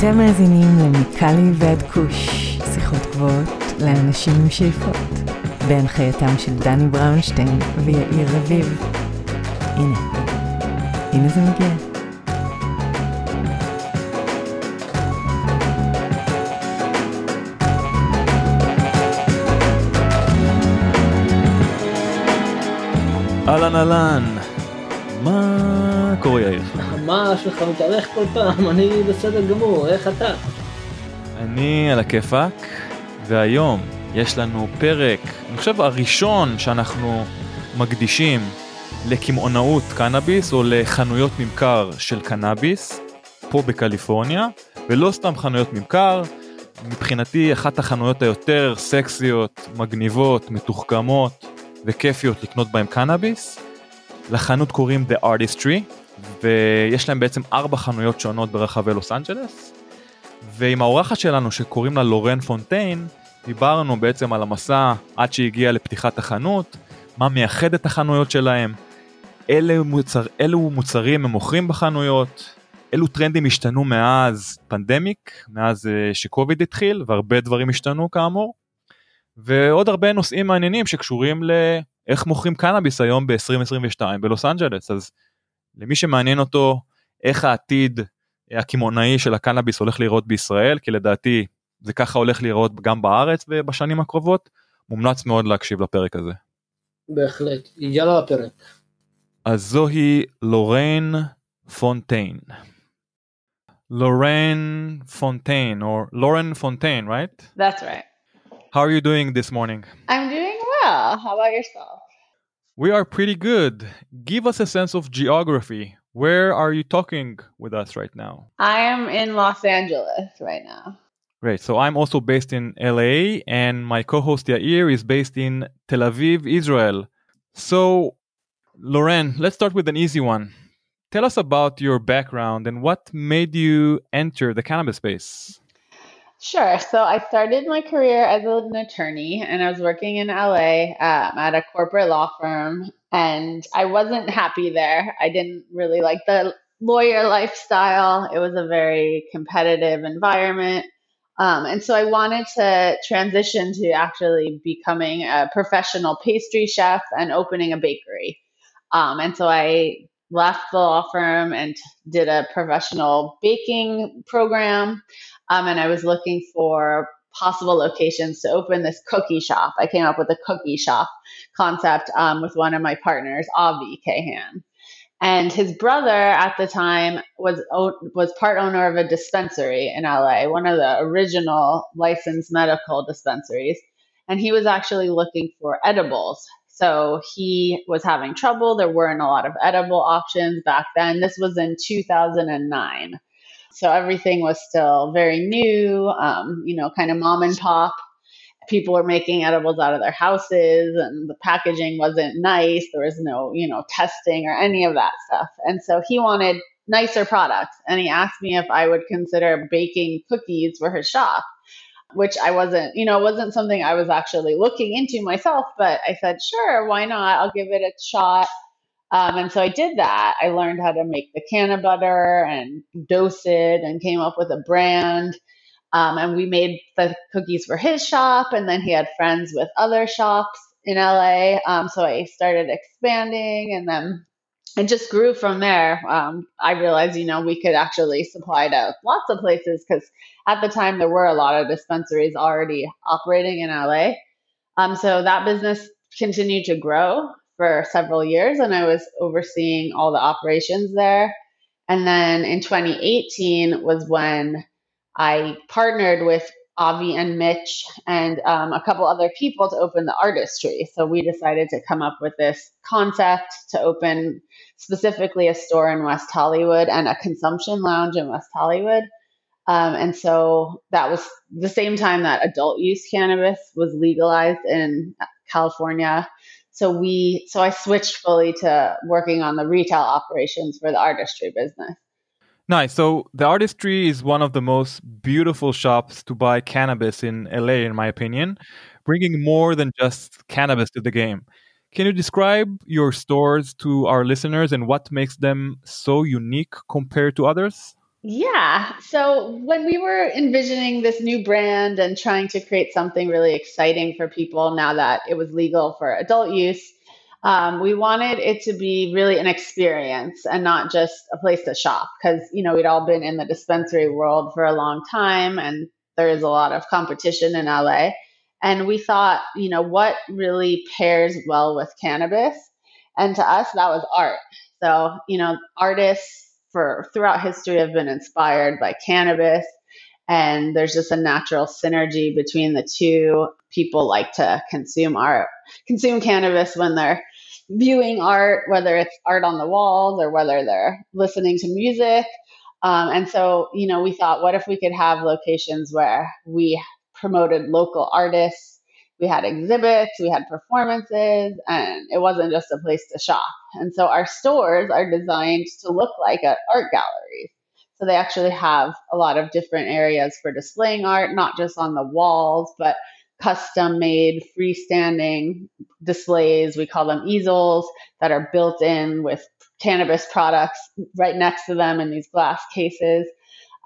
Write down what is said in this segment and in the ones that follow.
אתם מאזינים למיקלי ועד כוש, שיחות גבוהות לאנשים עם שאיפות, בהנחייתם של דני בראונשטיין ויאיר רביב. הנה, הנה זה מגיע. אהלן אהלן, מה קורה יאיר? מה שלך מתארך כל פעם? אני בסדר גמור, איך אתה? אני על הכיפאק, והיום יש לנו פרק, אני חושב הראשון שאנחנו מקדישים לקמעונאות קנאביס או לחנויות ממכר של קנאביס פה בקליפורניה, ולא סתם חנויות ממכר, מבחינתי אחת החנויות היותר סקסיות, מגניבות, מתוחכמות וכיפיות לקנות בהם קנאביס. לחנות קוראים The Artistry, ויש להם בעצם ארבע חנויות שונות ברחבי לוס אנג'לס. ועם האורחת שלנו שקוראים לה לורן פונטיין, דיברנו בעצם על המסע עד שהגיע לפתיחת החנות, מה מייחד את החנויות שלהם, אילו, מוצר, מוצרים הם מוכרים בחנויות, אילו טרנדים השתנו מאז פנדמיק, מאז uh, שקוביד התחיל, והרבה דברים השתנו כאמור, ועוד הרבה נושאים מעניינים שקשורים לאיך מוכרים קנאביס היום ב-2022 בלוס אנג'לס, אז למי שמעניין אותו איך העתיד הקמעונאי של הקנאביס הולך להיראות בישראל, כי לדעתי זה ככה הולך להיראות גם בארץ ובשנים הקרובות, מומלץ מאוד להקשיב לפרק הזה. בהחלט, יאללה הפרק. אז זוהי לוריין פונטיין. לוריין פונטיין, or Lauren Fontaine, right? That's right. How are you doing this morning? I'm doing well. How about yourself? We are pretty good. Give us a sense of geography. Where are you talking with us right now? I am in Los Angeles right now. Great. So I'm also based in LA, and my co host Yair is based in Tel Aviv, Israel. So, Lauren, let's start with an easy one. Tell us about your background and what made you enter the cannabis space. Sure. So I started my career as an attorney and I was working in LA um, at a corporate law firm. And I wasn't happy there. I didn't really like the lawyer lifestyle, it was a very competitive environment. Um, and so I wanted to transition to actually becoming a professional pastry chef and opening a bakery. Um, and so I left the law firm and did a professional baking program. Um, and I was looking for possible locations to open this cookie shop. I came up with a cookie shop concept um, with one of my partners, Avi Kahan. And his brother at the time was was part owner of a dispensary in LA, one of the original licensed medical dispensaries. And he was actually looking for edibles. So he was having trouble. There weren't a lot of edible options back then. This was in 2009. So everything was still very new, um, you know, kind of mom and pop. People were making edibles out of their houses and the packaging wasn't nice. There was no, you know, testing or any of that stuff. And so he wanted nicer products. And he asked me if I would consider baking cookies for his shop, which I wasn't, you know, wasn't something I was actually looking into myself. But I said, sure, why not? I'll give it a shot. Um, and so I did that. I learned how to make the canna butter and dose it and came up with a brand. Um, and we made the cookies for his shop. And then he had friends with other shops in LA. Um, so I started expanding and then it just grew from there. Um, I realized, you know, we could actually supply to lots of places because at the time there were a lot of dispensaries already operating in LA. Um, so that business continued to grow for several years and I was overseeing all the operations there. And then in 2018 was when I partnered with Avi and Mitch and um, a couple other people to open the Artist Tree. So we decided to come up with this concept to open specifically a store in West Hollywood and a consumption lounge in West Hollywood. Um, and so that was the same time that adult use cannabis was legalized in California. So we so I switched fully to working on the retail operations for the Artist Tree business. Nice. So the Artist Tree is one of the most beautiful shops to buy cannabis in LA, in my opinion, bringing more than just cannabis to the game. Can you describe your stores to our listeners and what makes them so unique compared to others? Yeah. So when we were envisioning this new brand and trying to create something really exciting for people now that it was legal for adult use, um, we wanted it to be really an experience and not just a place to shop because, you know, we'd all been in the dispensary world for a long time and there is a lot of competition in LA. And we thought, you know, what really pairs well with cannabis? And to us, that was art. So, you know, artists for throughout history have been inspired by cannabis and there's just a natural synergy between the two. People like to consume art, consume cannabis when they're viewing art, whether it's art on the walls or whether they're listening to music. Um, and so, you know, we thought, what if we could have locations where we promoted local artists we had exhibits, we had performances, and it wasn't just a place to shop. And so our stores are designed to look like an art galleries. So they actually have a lot of different areas for displaying art, not just on the walls, but custom made freestanding displays. We call them easels that are built in with cannabis products right next to them in these glass cases.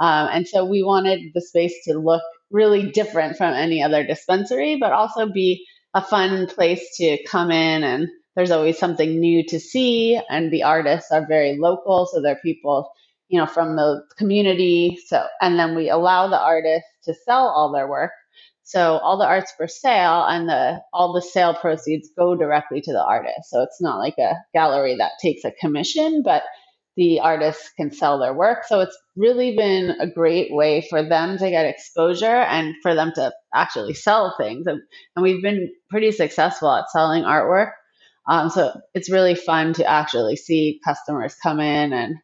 Um, and so we wanted the space to look really different from any other dispensary, but also be a fun place to come in and there's always something new to see and the artists are very local so they're people you know from the community so and then we allow the artists to sell all their work. So all the art's for sale and the all the sale proceeds go directly to the artist so it's not like a gallery that takes a commission but the artists can sell their work. So it's really been a great way for them to get exposure and for them to actually sell things. And, and we've been pretty successful at selling artwork. Um, so it's really fun to actually see customers come in and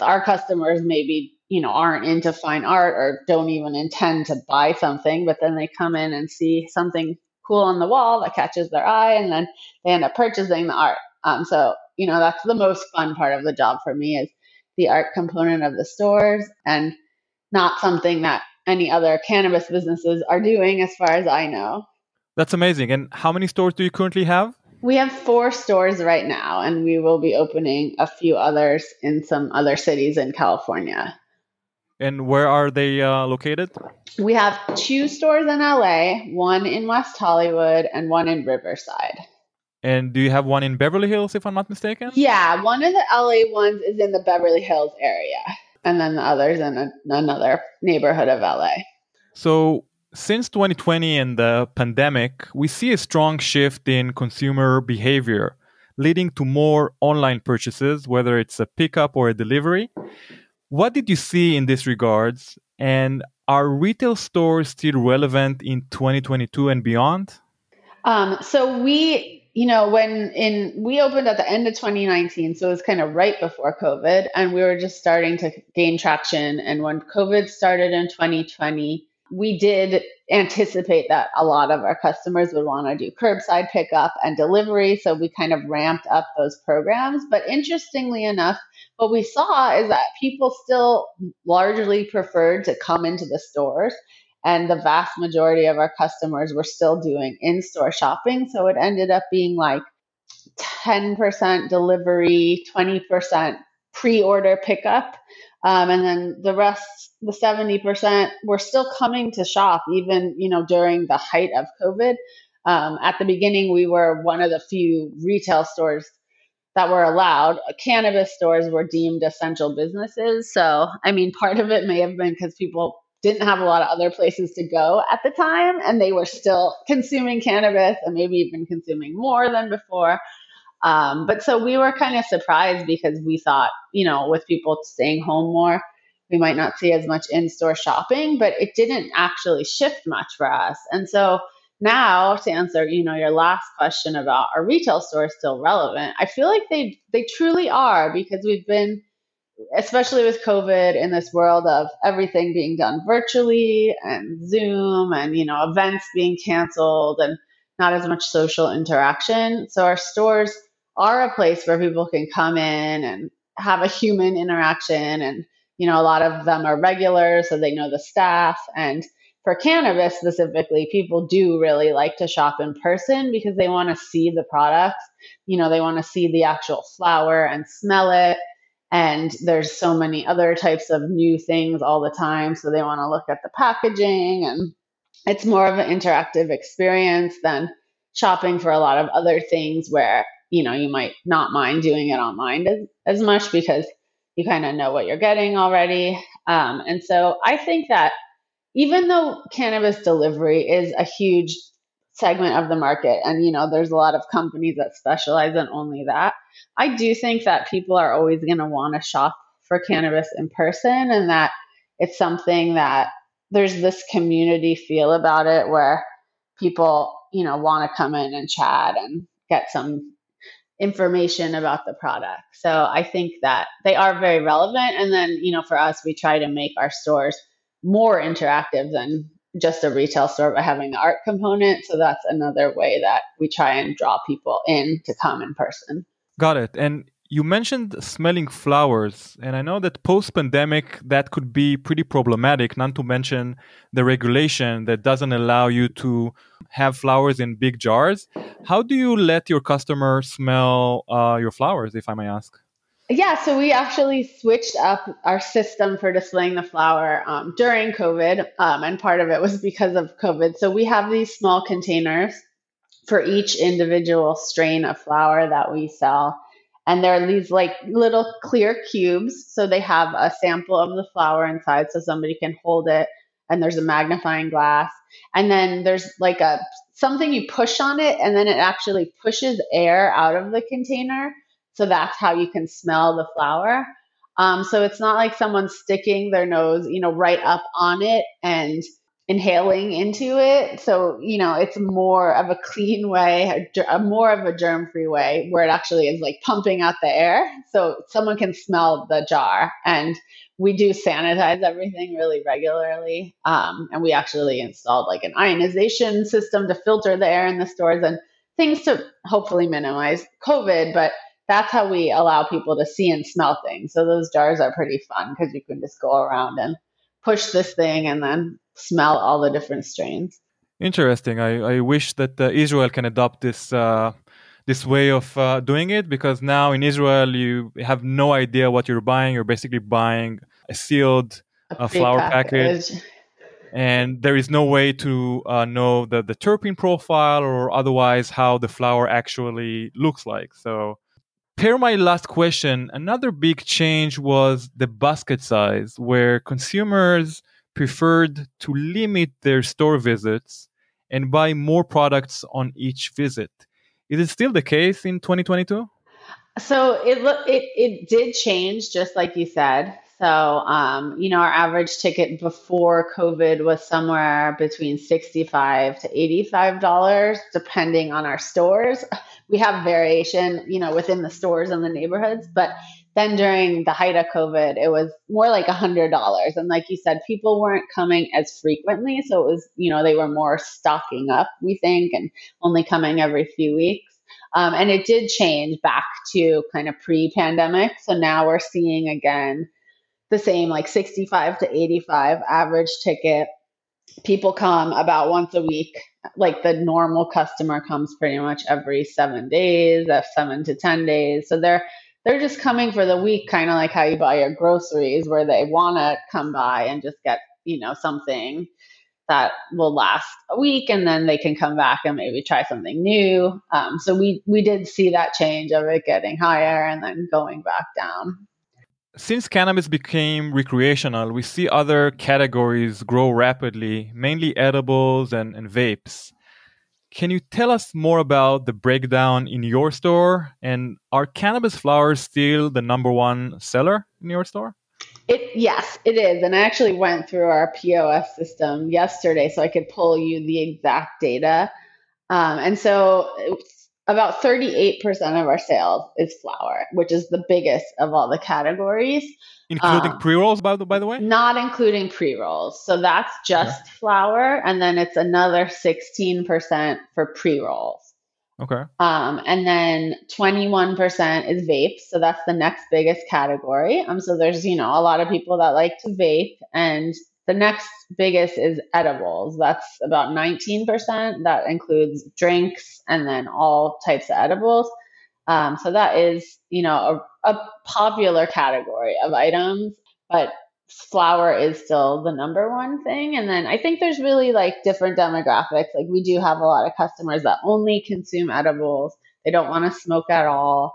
our customers maybe you know aren't into fine art or don't even intend to buy something but then they come in and see something cool on the wall that catches their eye and then they end up purchasing the art um, so you know that's the most fun part of the job for me is the art component of the stores and not something that any other cannabis businesses are doing as far as I know. That's amazing. And how many stores do you currently have? We have four stores right now, and we will be opening a few others in some other cities in California. And where are they uh, located? We have two stores in LA, one in West Hollywood, and one in Riverside. And do you have one in Beverly Hills, if I'm not mistaken? Yeah, one of the LA ones is in the Beverly Hills area, and then the others in a, another neighborhood of LA. So, since 2020 and the pandemic, we see a strong shift in consumer behavior, leading to more online purchases, whether it's a pickup or a delivery. What did you see in this regards? And are retail stores still relevant in 2022 and beyond? Um, so we you know, when in we opened at the end of 2019, so it was kind of right before COVID, and we were just starting to gain traction. And when COVID started in 2020, we did anticipate that a lot of our customers would want to do curbside pickup and delivery. So we kind of ramped up those programs. But interestingly enough, what we saw is that people still largely preferred to come into the stores and the vast majority of our customers were still doing in store shopping. So it ended up being like 10% delivery, 20% pre order pickup. Um, and then the rest, the 70%, were still coming to shop, even you know during the height of COVID. Um, at the beginning, we were one of the few retail stores that were allowed. Cannabis stores were deemed essential businesses. So, I mean, part of it may have been because people didn't have a lot of other places to go at the time and they were still consuming cannabis and maybe even consuming more than before. Um, but so we were kind of surprised because we thought you know with people staying home more we might not see as much in-store shopping but it didn't actually shift much for us. And so now to answer you know your last question about are retail stores still relevant? I feel like they they truly are because we've been especially with COVID in this world of everything being done virtually and Zoom and, you know, events being canceled and not as much social interaction. So our stores are a place where people can come in and have a human interaction. And, you know, a lot of them are regular, so they know the staff. And for cannabis specifically, people do really like to shop in person because they want to see the products. You know, they want to see the actual flower and smell it and there's so many other types of new things all the time so they want to look at the packaging and it's more of an interactive experience than shopping for a lot of other things where you know you might not mind doing it online as, as much because you kind of know what you're getting already. Um, and so i think that even though cannabis delivery is a huge segment of the market and you know there's a lot of companies that specialize in only that i do think that people are always going to want to shop for cannabis in person and that it's something that there's this community feel about it where people you know want to come in and chat and get some information about the product so i think that they are very relevant and then you know for us we try to make our stores more interactive than just a retail store by having the art component. So that's another way that we try and draw people in to come in person. Got it. And you mentioned smelling flowers, and I know that post pandemic that could be pretty problematic, not to mention the regulation that doesn't allow you to have flowers in big jars. How do you let your customer smell uh, your flowers, if I may ask? Yeah, so we actually switched up our system for displaying the flower um, during COVID, um, and part of it was because of COVID. So we have these small containers for each individual strain of flower that we sell. And they're these like little clear cubes. So they have a sample of the flower inside so somebody can hold it. And there's a magnifying glass. And then there's like a something you push on it, and then it actually pushes air out of the container so that's how you can smell the flower. Um, so it's not like someone's sticking their nose, you know, right up on it and inhaling into it. So, you know, it's more of a clean way, a, more of a germ free way where it actually is like pumping out the air. So someone can smell the jar. And we do sanitize everything really regularly. Um, and we actually installed like an ionization system to filter the air in the stores and things to hopefully minimize COVID. But that's how we allow people to see and smell things. So those jars are pretty fun because you can just go around and push this thing and then smell all the different strains. Interesting. I, I wish that uh, Israel can adopt this uh, this way of uh, doing it because now in Israel you have no idea what you're buying. You're basically buying a sealed a uh, flower package. package. And there is no way to uh, know the, the terpene profile or otherwise how the flower actually looks like. So per my last question, another big change was the basket size, where consumers preferred to limit their store visits and buy more products on each visit. Is it still the case in 2022? So it it it did change, just like you said. So um, you know, our average ticket before COVID was somewhere between sixty-five to eighty-five dollars, depending on our stores we have variation, you know, within the stores and the neighborhoods, but then during the height of COVID, it was more like a hundred dollars. And like you said, people weren't coming as frequently. So it was, you know, they were more stocking up, we think, and only coming every few weeks. Um, and it did change back to kind of pre pandemic. So now we're seeing again the same like 65 to 85 average ticket. People come about once a week like the normal customer comes pretty much every seven days, uh, seven to ten days. So they're they're just coming for the week, kind of like how you buy your groceries, where they want to come by and just get you know something that will last a week, and then they can come back and maybe try something new. Um, so we we did see that change of it getting higher and then going back down since cannabis became recreational, we see other categories grow rapidly, mainly edibles and, and vapes. Can you tell us more about the breakdown in your store? And are cannabis flowers still the number one seller in your store? It yes, it is. And I actually went through our POS system yesterday so I could pull you the exact data. Um, and so about 38% of our sales is flower, which is the biggest of all the categories. Including um, pre rolls, by the, by the way? Not including pre rolls. So that's just okay. flower. And then it's another 16% for pre rolls. Okay. Um, and then 21% is vapes. So that's the next biggest category. Um, so there's, you know, a lot of people that like to vape and the next biggest is edibles. That's about 19%. That includes drinks and then all types of edibles. Um, so that is, you know, a, a popular category of items, but flower is still the number one thing. And then I think there's really like different demographics. Like we do have a lot of customers that only consume edibles. They don't want to smoke at all.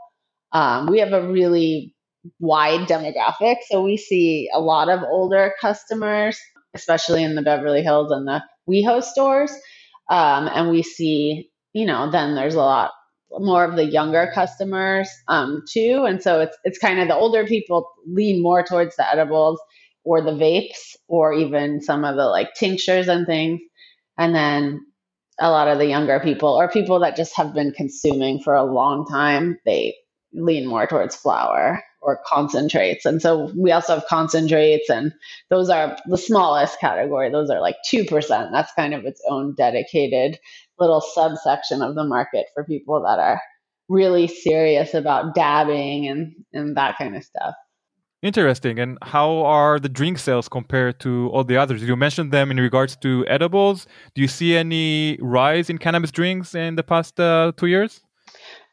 Um, we have a really wide demographic. So we see a lot of older customers, especially in the Beverly Hills and the WeHo stores. Um, and we see, you know, then there's a lot more of the younger customers um, too. And so it's it's kind of the older people lean more towards the edibles or the vapes or even some of the like tinctures and things. And then a lot of the younger people or people that just have been consuming for a long time, they lean more towards flower or concentrates. And so we also have concentrates, and those are the smallest category. Those are like 2%. That's kind of its own dedicated little subsection of the market for people that are really serious about dabbing and, and that kind of stuff. Interesting. And how are the drink sales compared to all the others? You mentioned them in regards to edibles. Do you see any rise in cannabis drinks in the past uh, two years?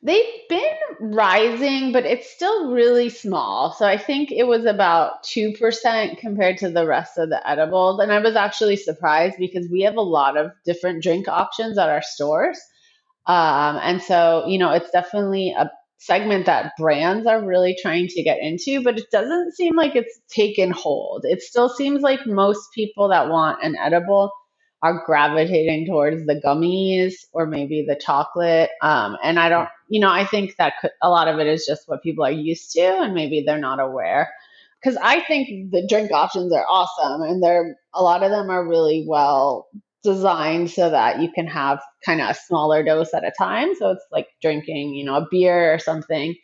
They've been rising, but it's still really small. So I think it was about 2% compared to the rest of the edibles. And I was actually surprised because we have a lot of different drink options at our stores. Um, and so, you know, it's definitely a segment that brands are really trying to get into, but it doesn't seem like it's taken hold. It still seems like most people that want an edible are gravitating towards the gummies or maybe the chocolate. Um, and I don't, you know, I think that could, a lot of it is just what people are used to, and maybe they're not aware. Because I think the drink options are awesome, and they're a lot of them are really well designed so that you can have kind of a smaller dose at a time. So it's like drinking, you know, a beer or something.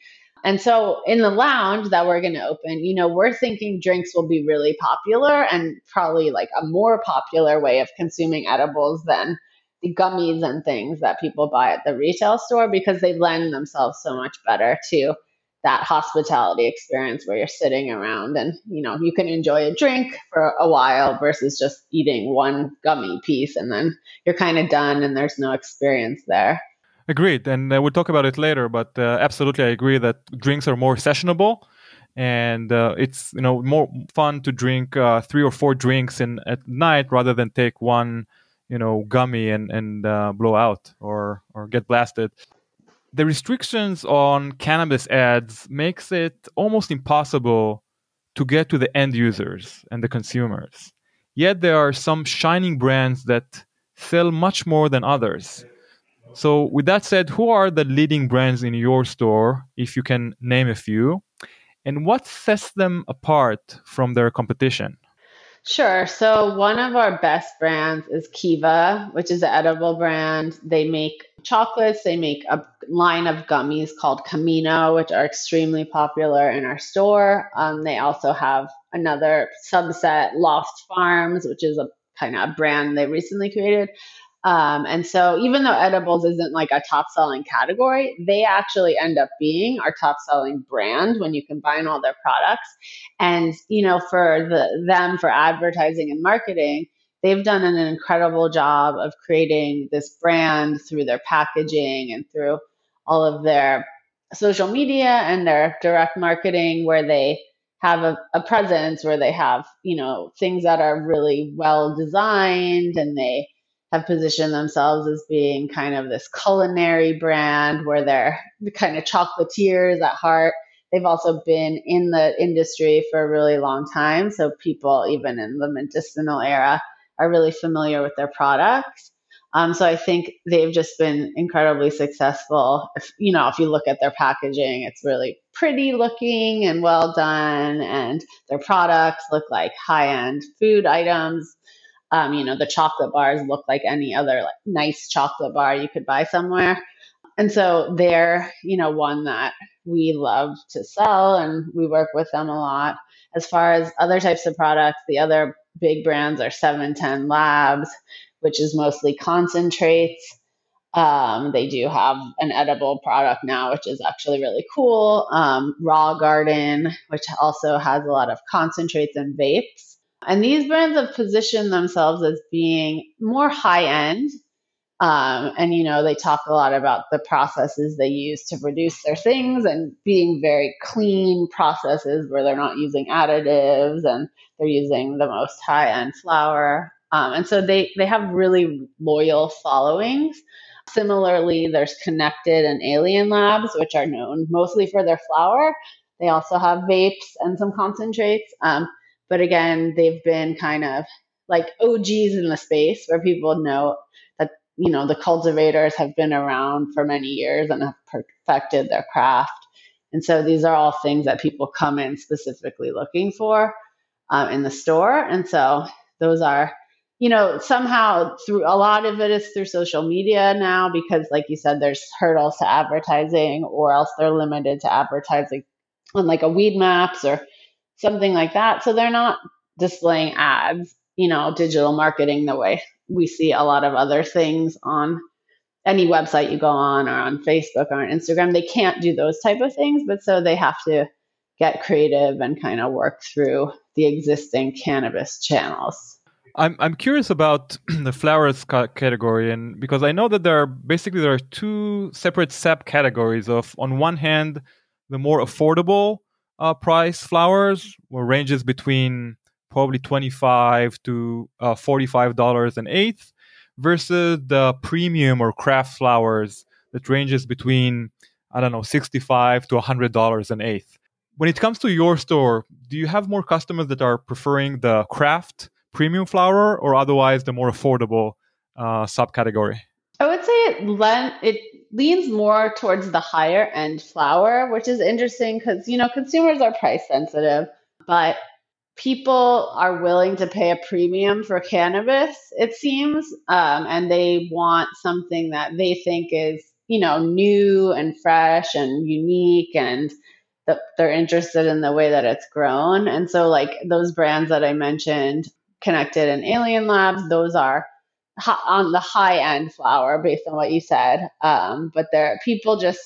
And so in the lounge that we're going to open, you know, we're thinking drinks will be really popular and probably like a more popular way of consuming edibles than the gummies and things that people buy at the retail store because they lend themselves so much better to that hospitality experience where you're sitting around and you know you can enjoy a drink for a while versus just eating one gummy piece and then you're kind of done and there's no experience there agreed and uh, we'll talk about it later but uh, absolutely i agree that drinks are more sessionable and uh, it's you know more fun to drink uh, three or four drinks in at night rather than take one you know gummy and and uh, blow out or or get blasted the restrictions on cannabis ads makes it almost impossible to get to the end users and the consumers. Yet there are some shining brands that sell much more than others. So, with that said, who are the leading brands in your store, if you can name a few? And what sets them apart from their competition? Sure. So, one of our best brands is Kiva, which is an edible brand. They make chocolates. They make a line of gummies called Camino, which are extremely popular in our store. Um, they also have another subset, Lost Farms, which is a kind of brand they recently created. Um, and so, even though edibles isn't like a top selling category, they actually end up being our top selling brand when you combine all their products. And, you know, for the, them for advertising and marketing, they've done an incredible job of creating this brand through their packaging and through all of their social media and their direct marketing where they have a, a presence where they have you know things that are really well designed and they have positioned themselves as being kind of this culinary brand where they're kind of chocolatiers at heart they've also been in the industry for a really long time so people even in the medicinal era are really familiar with their products. Um, so I think they've just been incredibly successful. If you know, if you look at their packaging, it's really pretty looking and well done, and their products look like high-end food items. Um, you know, the chocolate bars look like any other like nice chocolate bar you could buy somewhere. And so they're, you know, one that we love to sell and we work with them a lot. As far as other types of products, the other big brands are 710 Labs, which is mostly concentrates. Um, they do have an edible product now, which is actually really cool. Um, Raw Garden, which also has a lot of concentrates and vapes. And these brands have positioned themselves as being more high end Um, and you know they talk a lot about the processes they use to produce their things and being very clean processes where they're not using additives and they're using the most high end flower. Um, and so they they have really loyal followings. Similarly, there's Connected and Alien Labs, which are known mostly for their flower. They also have vapes and some concentrates. Um, but again, they've been kind of like OGs in the space where people know that, you know, the cultivators have been around for many years and have perfected their craft. And so these are all things that people come in specifically looking for um, in the store. And so those are, you know, somehow through a lot of it is through social media now because, like you said, there's hurdles to advertising or else they're limited to advertising on like a Weedmaps or something like that. So they're not displaying ads, you know, digital marketing the way we see a lot of other things on any website you go on or on Facebook or on Instagram. They can't do those type of things, but so they have to get creative and kind of work through the existing cannabis channels. I'm I'm curious about the flowers ca- category, and because I know that there are basically there are two separate subcategories of on one hand the more affordable uh, price flowers were ranges between probably 25 to uh, 45 dollars an eighth versus the premium or craft flowers that ranges between i don't know 65 to 100 dollars an eighth. When it comes to your store do you have more customers that are preferring the craft premium flower or otherwise the more affordable uh, subcategory? I would say it, lent, it leans more towards the higher end flower, which is interesting because, you know, consumers are price sensitive, but people are willing to pay a premium for cannabis, it seems, um, and they want something that they think is, you know, new and fresh and unique and that they're interested in the way that it's grown. And so, like those brands that I mentioned, Connected and Alien Labs, those are on the high end flower based on what you said. Um, but there, people just,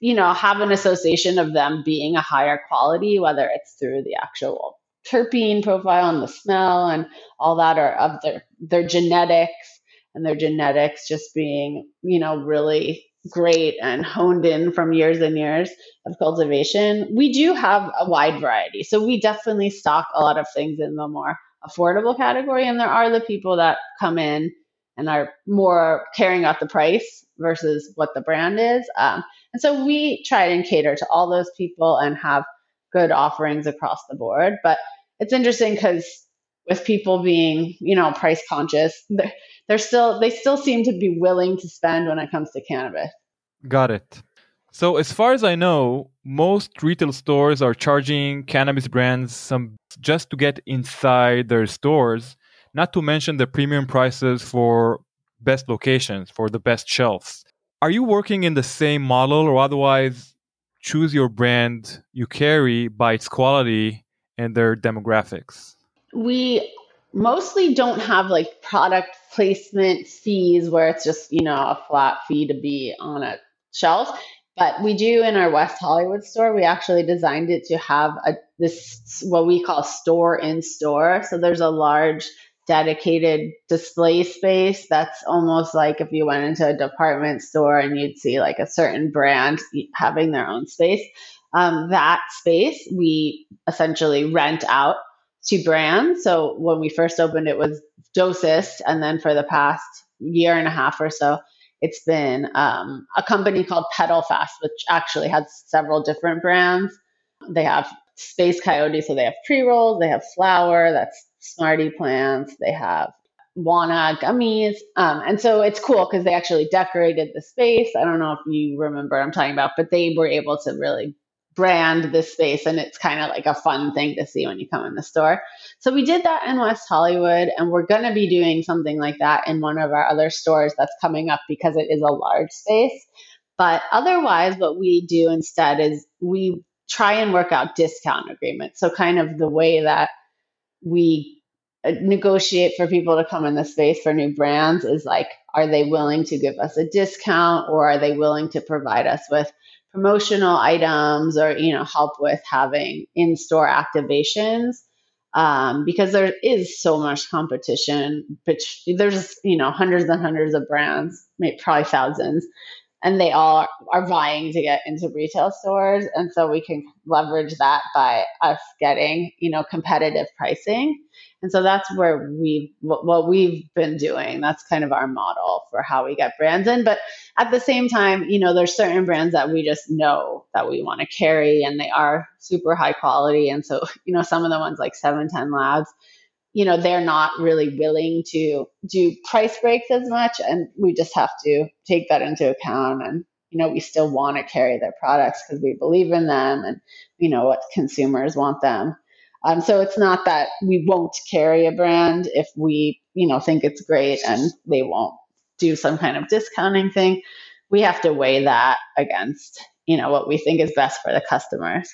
you know, have an association of them being a higher quality, whether it's through the actual terpene profile and the smell and all that, or of their their genetics and their genetics just being, you know, really great and honed in from years and years of cultivation. We do have a wide variety. So we definitely stock a lot of things in the more affordable category. And there are the people that come in and are more caring about the price versus what the brand is. Um, and so we try and cater to all those people and have good offerings across the board. But it's interesting because with people being, you know, price conscious, they're, they're still they still seem to be willing to spend when it comes to cannabis. Got it. So, as far as I know, most retail stores are charging cannabis brands some just to get inside their stores, not to mention the premium prices for best locations, for the best shelves. Are you working in the same model or otherwise choose your brand you carry by its quality and their demographics? We mostly don't have like product placement fees where it's just, you know, a flat fee to be on a shelf but we do in our West Hollywood store, we actually designed it to have a this what we call store in store. So there's a large dedicated display space that's almost like if you went into a department store and you'd see like a certain brand having their own space. Um, that space we essentially rent out to brands. So when we first opened, it was Dosist, and then for the past year and a half or so, it's been um, a company called Petalfast, which actually has several different brands. They have Space Coyote, so they have pre rolls, they have flower, that's Smarty plants, they have Wana gummies. Um, and so it's cool because they actually decorated the space. I don't know if you remember what I'm talking about, but they were able to really brand this space and it's kind of like a fun thing to see when you come in the store. So we did that in West Hollywood and we're going to be doing something like that in one of our other stores that's coming up because it is a large space. But otherwise what we do instead is we try and work out discount agreements. So kind of the way that we uh, negotiate for people to come in the space for new brands is like are they willing to give us a discount or are they willing to provide us with promotional items or you know help with having in-store activations um, because there is so much competition. But there's you know hundreds and hundreds of brands, maybe probably thousands, and they all are vying to get into retail stores, and so we can leverage that by us getting you know competitive pricing. And so that's where we what we've been doing. That's kind of our model for how we get brands in. But at the same time, you know, there's certain brands that we just know that we want to carry and they are super high quality. And so, you know, some of the ones like 710 Labs, you know, they're not really willing to do price breaks as much. And we just have to take that into account. And, you know, we still want to carry their products because we believe in them and, you know, what consumers want them. Um, so it's not that we won't carry a brand if we, you know, think it's great and they won't do some kind of discounting thing. We have to weigh that against, you know, what we think is best for the customers.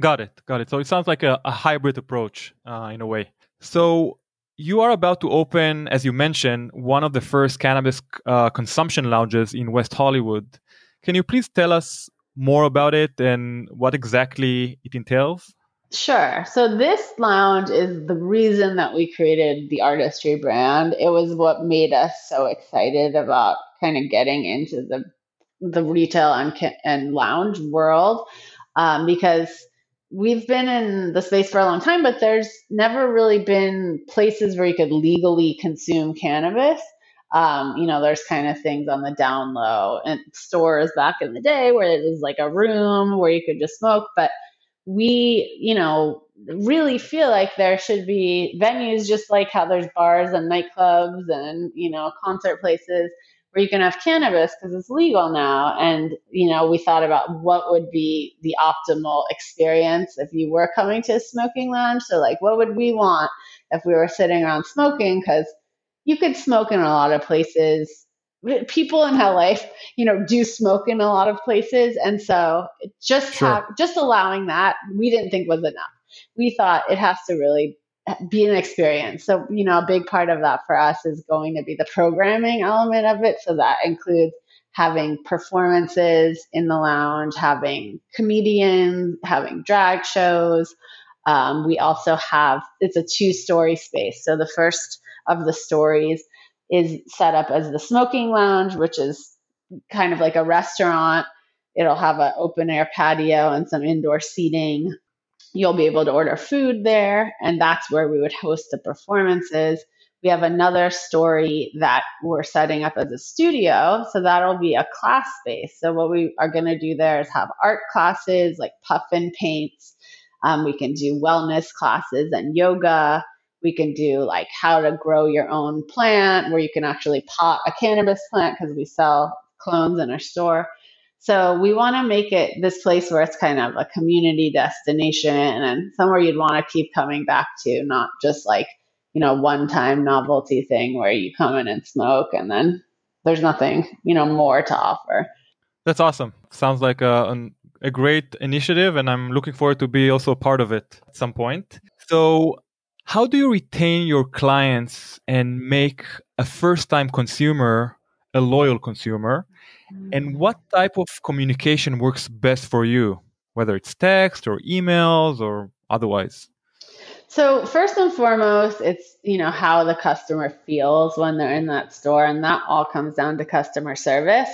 Got it. Got it. So it sounds like a, a hybrid approach uh, in a way. So you are about to open, as you mentioned, one of the first cannabis uh, consumption lounges in West Hollywood. Can you please tell us more about it and what exactly it entails? Sure. So this lounge is the reason that we created the Artist Tree brand. It was what made us so excited about kind of getting into the the retail and and lounge world um, because we've been in the space for a long time, but there's never really been places where you could legally consume cannabis. Um, you know, there's kind of things on the down low and stores back in the day where it was like a room where you could just smoke, but we, you know, really feel like there should be venues just like how there's bars and nightclubs and, you know, concert places where you can have cannabis because it's legal now. And, you know, we thought about what would be the optimal experience if you were coming to a smoking lounge. So, like, what would we want if we were sitting around smoking? Because you could smoke in a lot of places people in LA, you know, do smoke in a lot of places, and so just sure. have, just allowing that we didn't think was enough. We thought it has to really be an experience. So you know, a big part of that for us is going to be the programming element of it. So that includes having performances in the lounge, having comedians, having drag shows. Um, we also have it's a two story space. So the first of the stories is set up as the smoking lounge, which is kind of like a restaurant. It'll have an open air patio and some indoor seating. You'll be able to order food there, and that's where we would host the performances. We have another story that we're setting up as a studio, so that'll be a class space. So, what we are going to do there is have art classes like puff and paints. Um, we can do wellness classes and yoga. We can do like how to grow your own plant, where you can actually pot a cannabis plant because we sell clones in our store. So we want to make it this place where it's kind of a community destination and somewhere you'd want to keep coming back to, not just like, you know, one time novelty thing where you come in and smoke and then there's nothing, you know, more to offer. That's awesome. Sounds like a, a great initiative and I'm looking forward to be also part of it at some point. So how do you retain your clients and make a first time consumer a loyal consumer? Mm. And what type of communication works best for you, whether it's text or emails or otherwise? So first and foremost, it's you know how the customer feels when they're in that store, and that all comes down to customer service.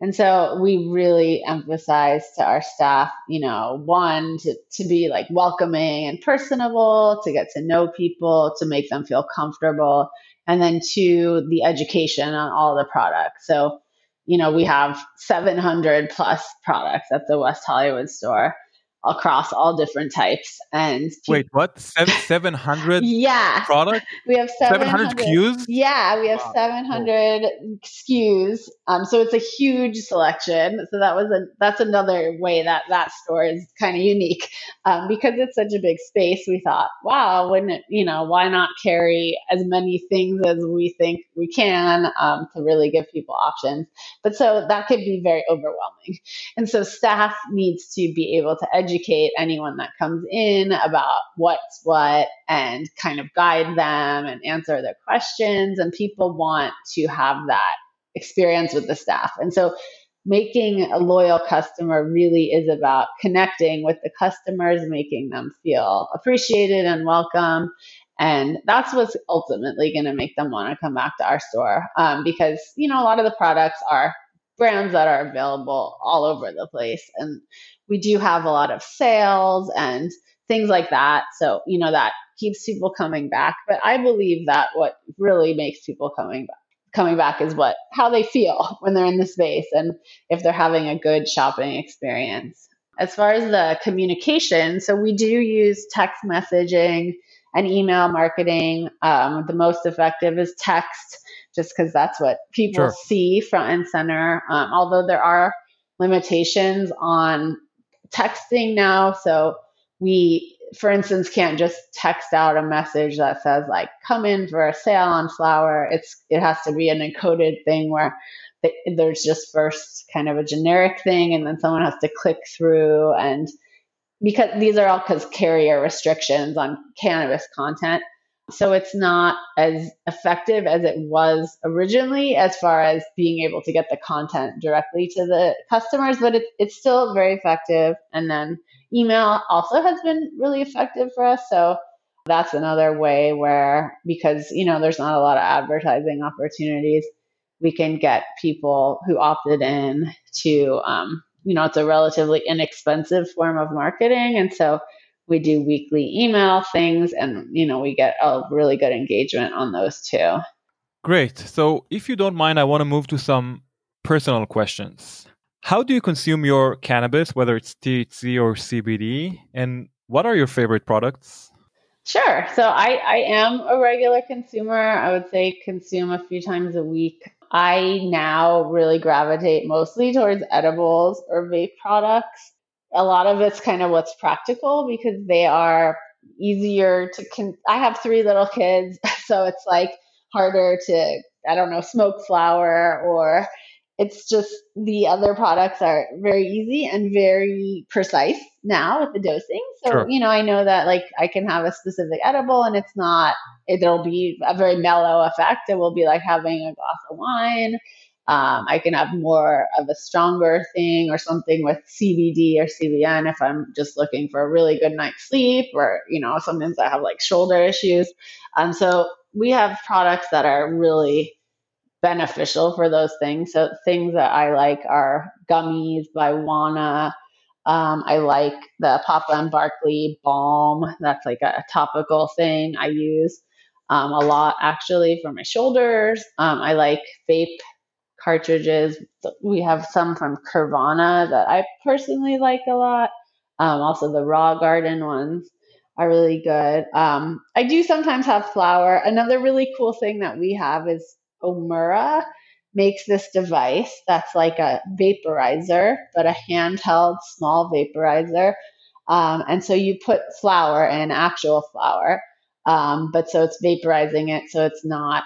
And so we really emphasize to our staff, you know, one, to, to be like welcoming and personable, to get to know people, to make them feel comfortable. And then two, the education on all the products. So, you know, we have 700 plus products at the West Hollywood store across all different types. And wait, what? Seven hundred? yeah, product. We have seven hundred SKUs. Yeah, we have wow. seven hundred SKUs. Um, so it's a huge selection. So that was a that's another way that that store is kind of unique, um, because it's such a big space. We thought, wow, wouldn't it? You know, why not carry as many things as we think we can um, to really give people options? But so that could be very overwhelming, and so staff needs to be able to educate educate anyone that comes in about what's what and kind of guide them and answer their questions. And people want to have that experience with the staff. And so making a loyal customer really is about connecting with the customers, making them feel appreciated and welcome. And that's what's ultimately going to make them want to come back to our store um, because, you know, a lot of the products are brands that are available all over the place. And we do have a lot of sales and things like that. So, you know, that keeps people coming back. But I believe that what really makes people coming back coming back is what how they feel when they're in the space and if they're having a good shopping experience. As far as the communication, so we do use text messaging and email marketing. Um, the most effective is text, just because that's what people sure. see front and center. Um, although there are limitations on texting now, so we for instance, can't just text out a message that says like "come in for a sale on flower." It's it has to be an encoded thing where there's just first kind of a generic thing, and then someone has to click through, and because these are all because carrier restrictions on cannabis content, so it's not as effective as it was originally as far as being able to get the content directly to the customers, but it, it's still very effective, and then Email also has been really effective for us. So that's another way where, because, you know, there's not a lot of advertising opportunities, we can get people who opted in to, um, you know, it's a relatively inexpensive form of marketing. And so we do weekly email things and, you know, we get a really good engagement on those too. Great. So if you don't mind, I want to move to some personal questions. How do you consume your cannabis, whether it's THC or CBD? And what are your favorite products? Sure. So I, I am a regular consumer. I would say consume a few times a week. I now really gravitate mostly towards edibles or vape products. A lot of it's kind of what's practical because they are easier to con- I have three little kids, so it's like harder to I don't know, smoke flower or it's just the other products are very easy and very precise now with the dosing. So, sure. you know, I know that like I can have a specific edible and it's not, it'll be a very mellow effect. It will be like having a glass of wine. Um, I can have more of a stronger thing or something with CBD or CBN if I'm just looking for a really good night's sleep or, you know, sometimes I have like shoulder issues. Um, so we have products that are really beneficial for those things. So things that I like are gummies by Wana. Um, I like the Papa and Barkley balm. That's like a topical thing I use um, a lot actually for my shoulders. Um, I like vape cartridges. We have some from Kurvana that I personally like a lot. Um, also the Raw Garden ones are really good. Um, I do sometimes have flower. Another really cool thing that we have is Omura makes this device that's like a vaporizer, but a handheld small vaporizer. Um, and so you put flower in, actual flower, um, but so it's vaporizing it, so it's not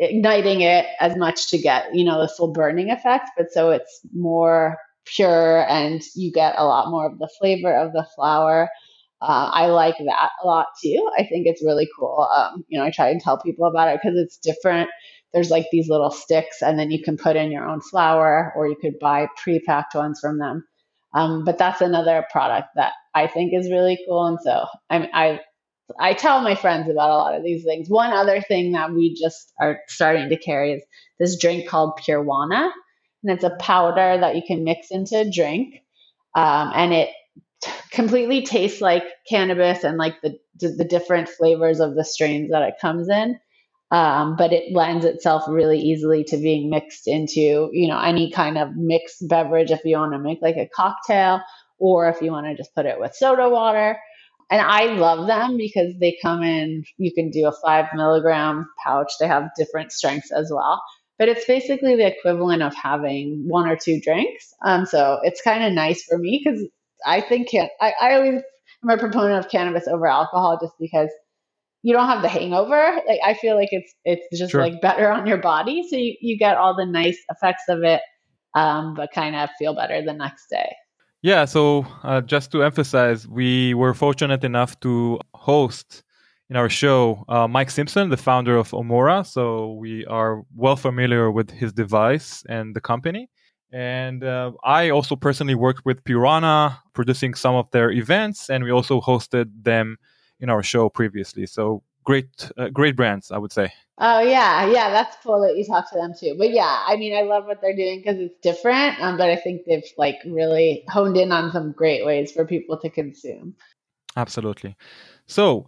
igniting it as much to get, you know, the full burning effect, but so it's more pure and you get a lot more of the flavor of the flower. Uh, I like that a lot too. I think it's really cool. Um, you know, I try and tell people about it because it's different there's like these little sticks, and then you can put in your own flower, or you could buy pre-packed ones from them. Um, but that's another product that I think is really cool, and so I, I I tell my friends about a lot of these things. One other thing that we just are starting to carry is this drink called Purewana, and it's a powder that you can mix into a drink, um, and it t- completely tastes like cannabis and like the the different flavors of the strains that it comes in um, but it lends itself really easily to being mixed into you know any kind of mixed beverage if you want to make like a cocktail or if you want to just put it with soda water and i love them because they come in you can do a five milligram pouch they have different strengths as well but it's basically the equivalent of having one or two drinks um, so it's kind of nice for me because i think I, I always am a proponent of cannabis over alcohol just because you don't have the hangover. Like I feel like it's it's just sure. like better on your body, so you, you get all the nice effects of it, um, but kind of feel better the next day. Yeah. So uh, just to emphasize, we were fortunate enough to host in our show uh, Mike Simpson, the founder of Omura. So we are well familiar with his device and the company. And uh, I also personally worked with Piranha, producing some of their events, and we also hosted them in our show previously. So great, uh, great brands, I would say. Oh yeah, yeah, that's cool that you talk to them too. But yeah, I mean, I love what they're doing because it's different. Um, but I think they've like really honed in on some great ways for people to consume. Absolutely. So,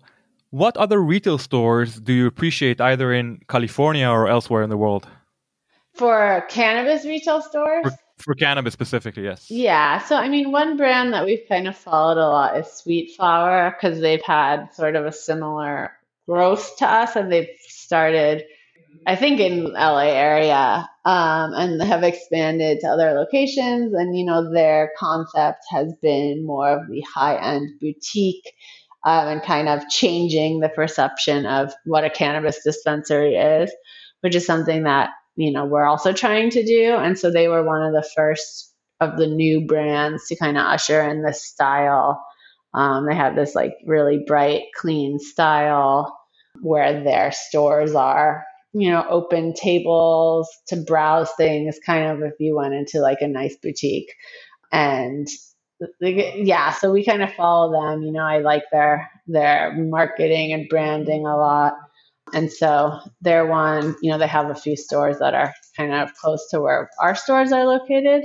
what other retail stores do you appreciate either in California or elsewhere in the world? For cannabis retail stores? For, for cannabis specifically, yes. Yeah. So, I mean, one brand that we've kind of followed a lot is Sweet Flower because they've had sort of a similar growth to us and they've started, I think, in LA area um, and have expanded to other locations. And, you know, their concept has been more of the high end boutique um, and kind of changing the perception of what a cannabis dispensary is, which is something that you know we're also trying to do and so they were one of the first of the new brands to kind of usher in this style um, they have this like really bright clean style where their stores are you know open tables to browse things kind of if you went into like a nice boutique and yeah so we kind of follow them you know i like their their marketing and branding a lot and so they're one, you know, they have a few stores that are kind of close to where our stores are located.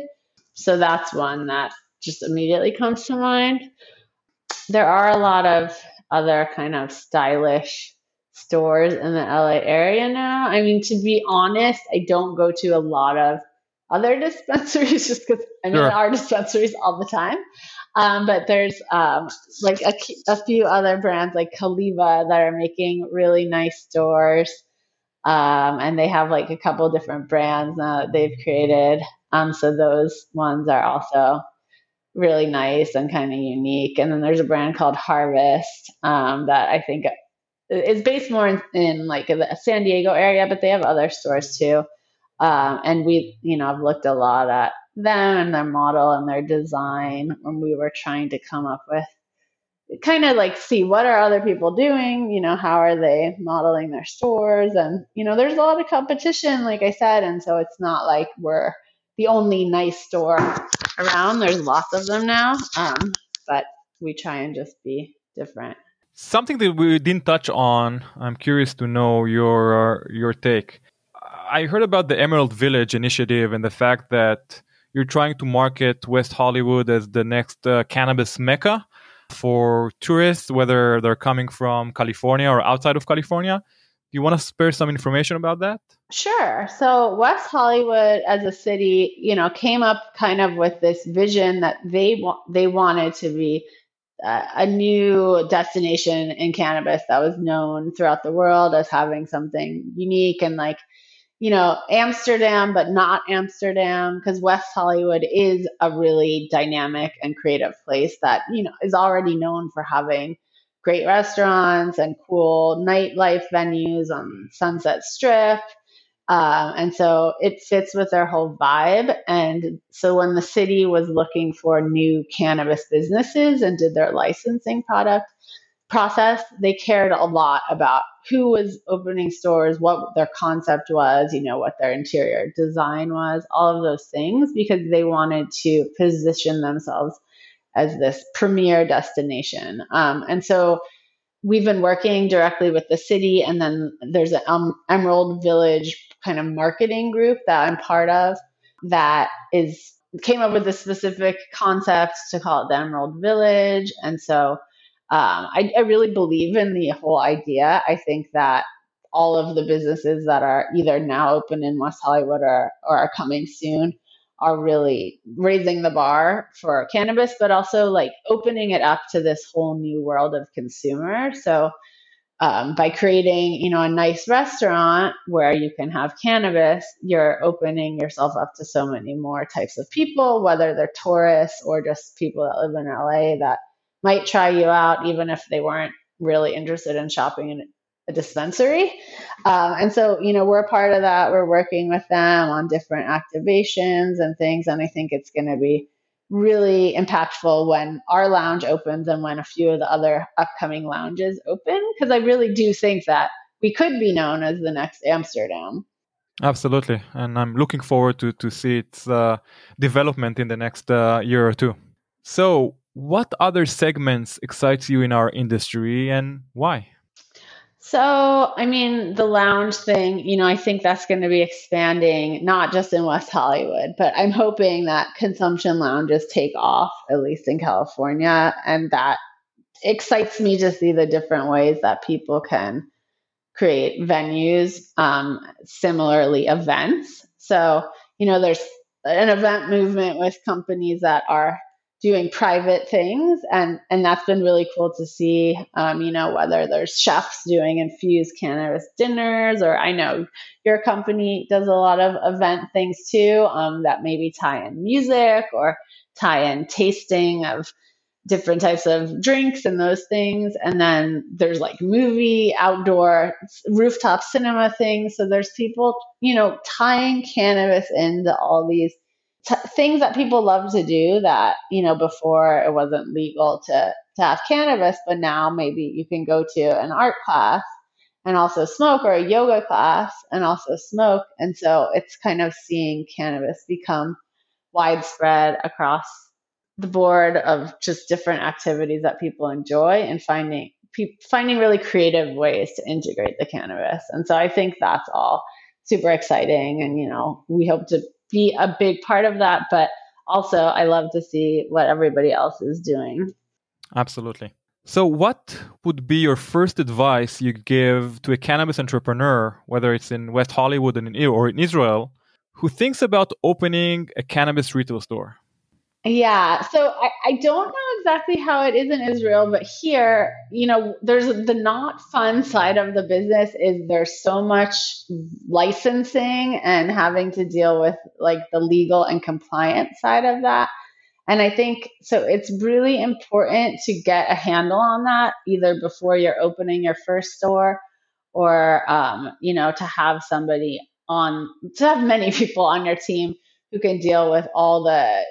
So that's one that just immediately comes to mind. There are a lot of other kind of stylish stores in the LA area now. I mean, to be honest, I don't go to a lot of other dispensaries just because I'm sure. in our dispensaries all the time. Um, but there's um, like a, a, few other brands like Caliva that are making really nice stores. Um, and they have like a couple different brands that they've created. Um, so those ones are also really nice and kind of unique. And then there's a brand called Harvest um, that I think is based more in, in, like the San Diego area, but they have other stores too. Um, and we, you know, I've looked a lot at them and their model and their design when we were trying to come up with kind of like see what are other people doing you know how are they modeling their stores and you know there's a lot of competition like i said and so it's not like we're the only nice store around. There's lots of them now um, but we try and just be different. Something that we didn't touch on i'm curious to know your uh, your take. I heard about the emerald village initiative and the fact that you're trying to market West Hollywood as the next uh, cannabis mecca for tourists, whether they're coming from California or outside of California. Do you want to spare some information about that? Sure. So West Hollywood as a city, you know, came up kind of with this vision that they wa- they wanted to be uh, a new destination in cannabis that was known throughout the world as having something unique and like you know, Amsterdam, but not Amsterdam, because West Hollywood is a really dynamic and creative place that, you know, is already known for having great restaurants and cool nightlife venues on Sunset Strip. Um, and so it fits with their whole vibe. And so when the city was looking for new cannabis businesses and did their licensing product process, they cared a lot about who was opening stores, what their concept was, you know, what their interior design was, all of those things, because they wanted to position themselves as this premier destination. Um, and so we've been working directly with the city, and then there's an um, Emerald Village kind of marketing group that I'm part of that is came up with this specific concept to call it the Emerald Village. And so um, I, I really believe in the whole idea. I think that all of the businesses that are either now open in West Hollywood or, or are coming soon are really raising the bar for cannabis, but also like opening it up to this whole new world of consumer. So um, by creating, you know, a nice restaurant where you can have cannabis, you're opening yourself up to so many more types of people, whether they're tourists or just people that live in LA that might try you out even if they weren't really interested in shopping in a dispensary. Um, and so, you know, we're a part of that. We're working with them on different activations and things. And I think it's going to be really impactful when our lounge opens and when a few of the other upcoming lounges open. Because I really do think that we could be known as the next Amsterdam. Absolutely, and I'm looking forward to to see its uh, development in the next uh, year or two. So, what other segments excites you in our industry, and why? So, I mean, the lounge thing, you know, I think that's going to be expanding not just in West Hollywood, but I'm hoping that consumption lounges take off, at least in California. And that excites me to see the different ways that people can create venues, um, similarly, events. So, you know, there's an event movement with companies that are doing private things. And and that's been really cool to see um, you know whether there's chefs doing infused cannabis dinners or i know your company does a lot of event things too um, that maybe tie in music or tie in tasting of different types of drinks and those things. And then there's like movie outdoor rooftop cinema things. So there's people you know tying cannabis into all these t- things that people love to do that you know before it wasn't legal to to have cannabis but now maybe you can go to an art class and also smoke or a yoga class and also smoke. And so it's kind of seeing cannabis become widespread across the board of just different activities that people enjoy and finding pe- finding really creative ways to integrate the cannabis. And so i think that's all super exciting and you know we hope to be a big part of that. But also, I love to see what everybody else is doing. Absolutely. So, what would be your first advice you give to a cannabis entrepreneur, whether it's in West Hollywood or in Israel, who thinks about opening a cannabis retail store? Yeah. So I, I don't know exactly how it is in Israel, but here, you know, there's the not fun side of the business is there's so much licensing and having to deal with like the legal and compliant side of that. And I think so it's really important to get a handle on that either before you're opening your first store or, um, you know, to have somebody on, to have many people on your team who can deal with all the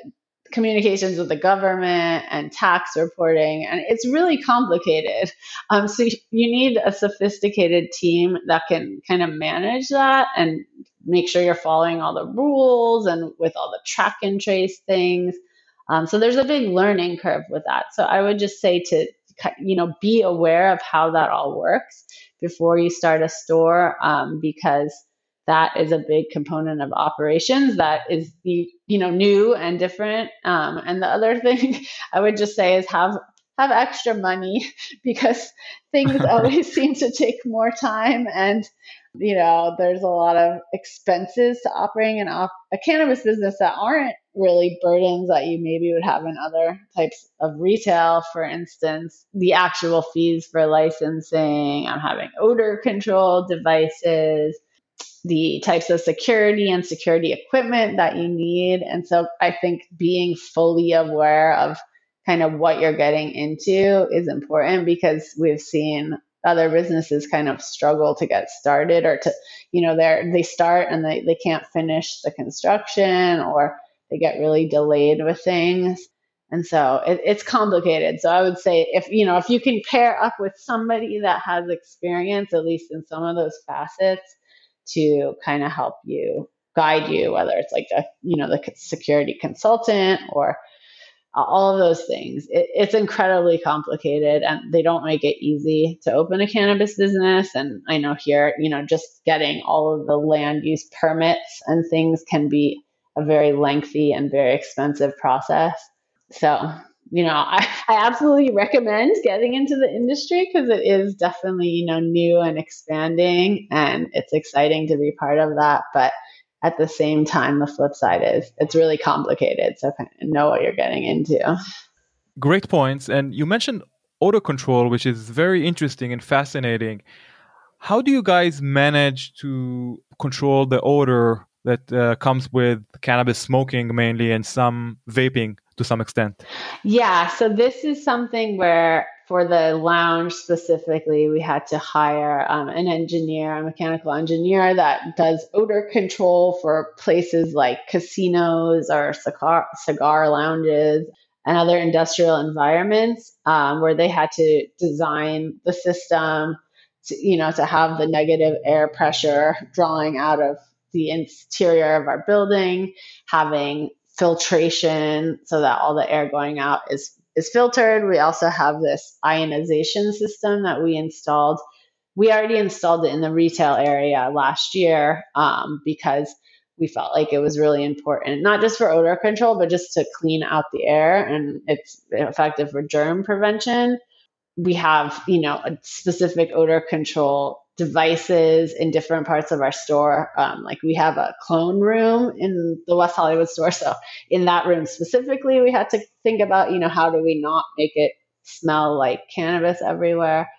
communications with the government and tax reporting, and it's really complicated. Um, so you need a sophisticated team that can kind of manage that and make sure you're following all the rules and with all the track and trace things. Um, so there's a big learning curve with that. So I would just say to you know be aware of how that all works before you start a store um, because that is a big component of operations that is the you know new and different. Um, and the other thing i would just say is have have extra money because things always seem to take more time and you know there's a lot of expenses to operating an op- a cannabis business that aren't really burdens that you maybe would have in other types of retail. For instance the actual fees for licensing i'm having odor control devices the types of security and security equipment that you need. And so I think being fully aware of kind of what you're getting into is important because we've seen other businesses kind of struggle to get started or to you know they they start and they, they can't finish the construction or they get really delayed with things and so it, it's complicated so i would say if you know if you can pair up with somebody that has experience at least in some of those facets to kind of help you guide you, whether it's like the, you know, the security consultant or uh, all of those things. It, it's incredibly complicated and they don't make it easy to open a cannabis business. And I know here, you know, just getting all of the land use permits and things can be a very lengthy and very expensive process. So you know, I, I absolutely recommend getting into the industry because it is definitely, you know, new and expanding and it's exciting to be part of that. But at the same time, the flip side is it's really complicated. So kind of know what you're getting into. Great points. And you mentioned odor control, which is very interesting and fascinating. How do you guys manage to control the odor that uh, comes with cannabis smoking mainly and some vaping to some extent. Yeah, so this is something where for the lounge specifically, we had to hire um, an engineer, a mechanical engineer that does odor control for places like casinos or cigar, cigar lounges and other industrial environments um, where they had to design the system to, you know, to have the negative air pressure drawing out of the interior of our building, having filtration so that all the air going out is is filtered. We also have this ionization system that we installed. We already installed it in the retail area last year um, because we felt like it was really important, not just for odor control, but just to clean out the air and it's effective for germ prevention. We have, you know, a specific odor control devices in different parts of our store. Um, like we have a clone room in the West Hollywood store. So in that room specifically, we had to think about, you know, how do we not make it smell like cannabis everywhere?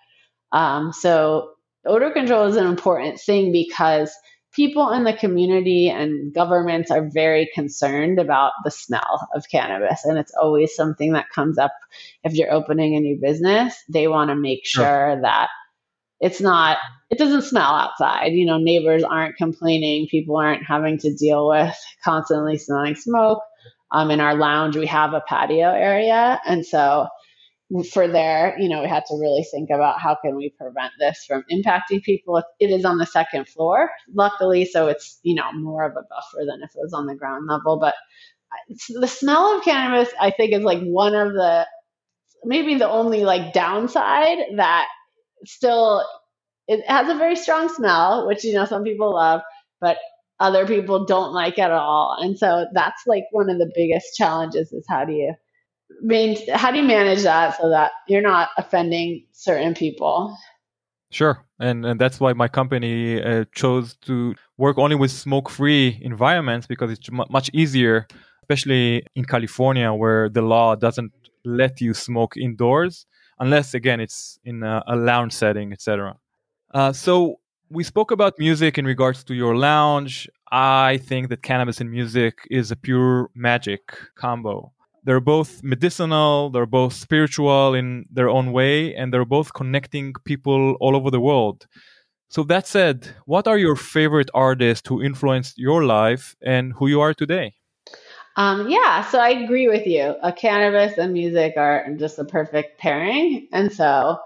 Um, so odor control is an important thing because people in the community and governments are very concerned about the smell of cannabis. And it's always something that comes up if you're opening a new business. They want to make sure, sure that it's not it doesn't smell outside. You know neighbors aren't complaining. People aren't having to deal with constantly smelling smoke. Um, in our lounge we have a patio area. And so for there you know we had to really think about how can we prevent this from impacting people it is on the second floor. Luckily so it's you know more of a buffer than if it was on the ground level. But the smell of cannabis i think is like one of the maybe the only like downside that still it has a very strong smell, which you know some people love, but other people don't like at all. And so that's like one of the biggest challenges is how do you main, how do you manage that so that you're not offending certain people? Sure. And, and that's why my company uh, chose to work only with smoke free environments because it's m- much easier, especially in California where the law doesn't let you smoke indoors unless again it's in a, a lounge setting, etc. Uh, so we spoke about music in regards to your lounge. I think that cannabis and music is a pure magic combo. They're both medicinal, they're both spiritual in their own way, and they're both connecting people all over the world. So, that said, what are your favorite artists who influenced your life and who you are today? Um, yeah, so I agree with you. A cannabis and music are just a perfect pairing. And so,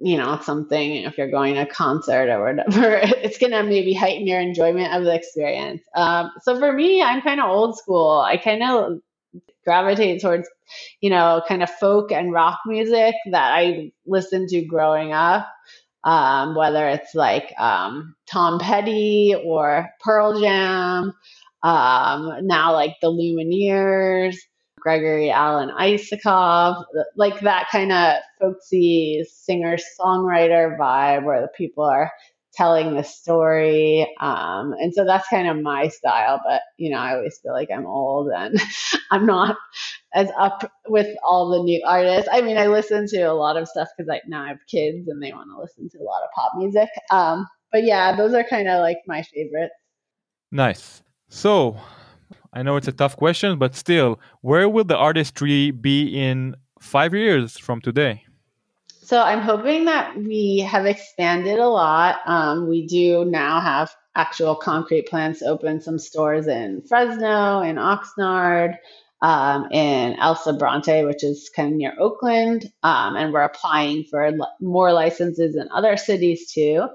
you know, something if you're going to a concert or whatever, it's gonna maybe heighten your enjoyment of the experience. Um, so for me, I'm kind of old school. I kind of gravitate towards, you know, kind of folk and rock music that I listened to growing up. Um, whether it's like um, Tom Petty or Pearl Jam, um, now like the Lumineers, Gregory Alan Isakov, like that kind of folksy singer songwriter vibe where the people are telling the story. Um, and so that's kind of my style. But, you know, I always feel like I'm old and I'm not as up with all the new artists. I mean, I listen to a lot of stuff because I now I have kids and they want to listen to a lot of pop music. Um, but yeah, those are kind of like my favorites. Nice. So, I know it's a tough question, but still, where will the Artist Tree be in five years from today? So, I'm hoping that we have expanded a lot. Um, we do now have actual concrete plans to open some stores in Fresno, in Oxnard, um, in El Sobrante, which is kind of near Oakland. Um, and we're applying for more licenses in other cities too.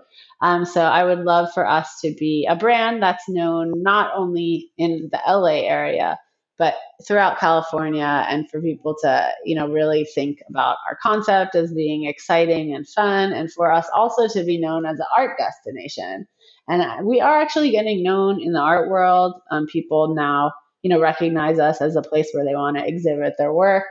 Um, so I would love for us to be a brand that's known not only in the LA area, but throughout California, and for people to, you know, really think about our concept as being exciting and fun, and for us also to be known as an art destination. And we are actually getting known in the art world. Um, people now, you know, recognize us as a place where they want to exhibit their work.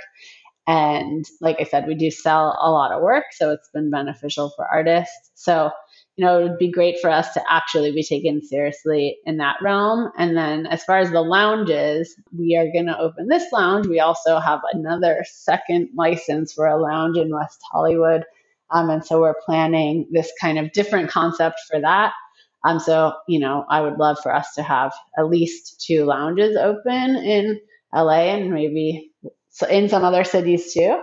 And like I said, we do sell a lot of work, so it's been beneficial for artists. So you know, it would be great for us to actually be taken seriously in that realm. And then as far as the lounges, we are going to open this lounge. We also have another second license for a lounge in West Hollywood. Um, and so we're planning this kind of different concept for that. Um, so, you know, I would love for us to have at least two lounges open in LA and maybe in some other cities too.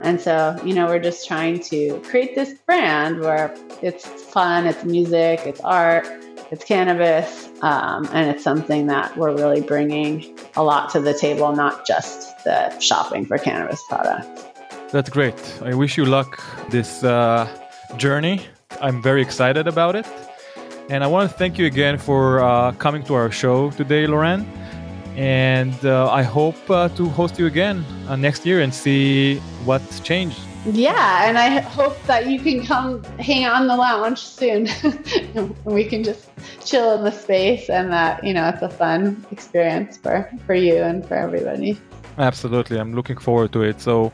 And so, you know, we're just trying to create this brand where it's fun, it's music, it's art, it's cannabis, um, and it's something that we're really bringing a lot to the table, not just the shopping for cannabis products. That's great. I wish you luck this uh, journey. I'm very excited about it. And I want to thank you again for uh, coming to our show today, Lauren. And uh, I hope uh, to host you again uh, next year and see what changed. Yeah, and I hope that you can come hang on the lounge soon. we can just chill in the space and that, you know, it's a fun experience for, for you and for everybody. Absolutely. I'm looking forward to it. So,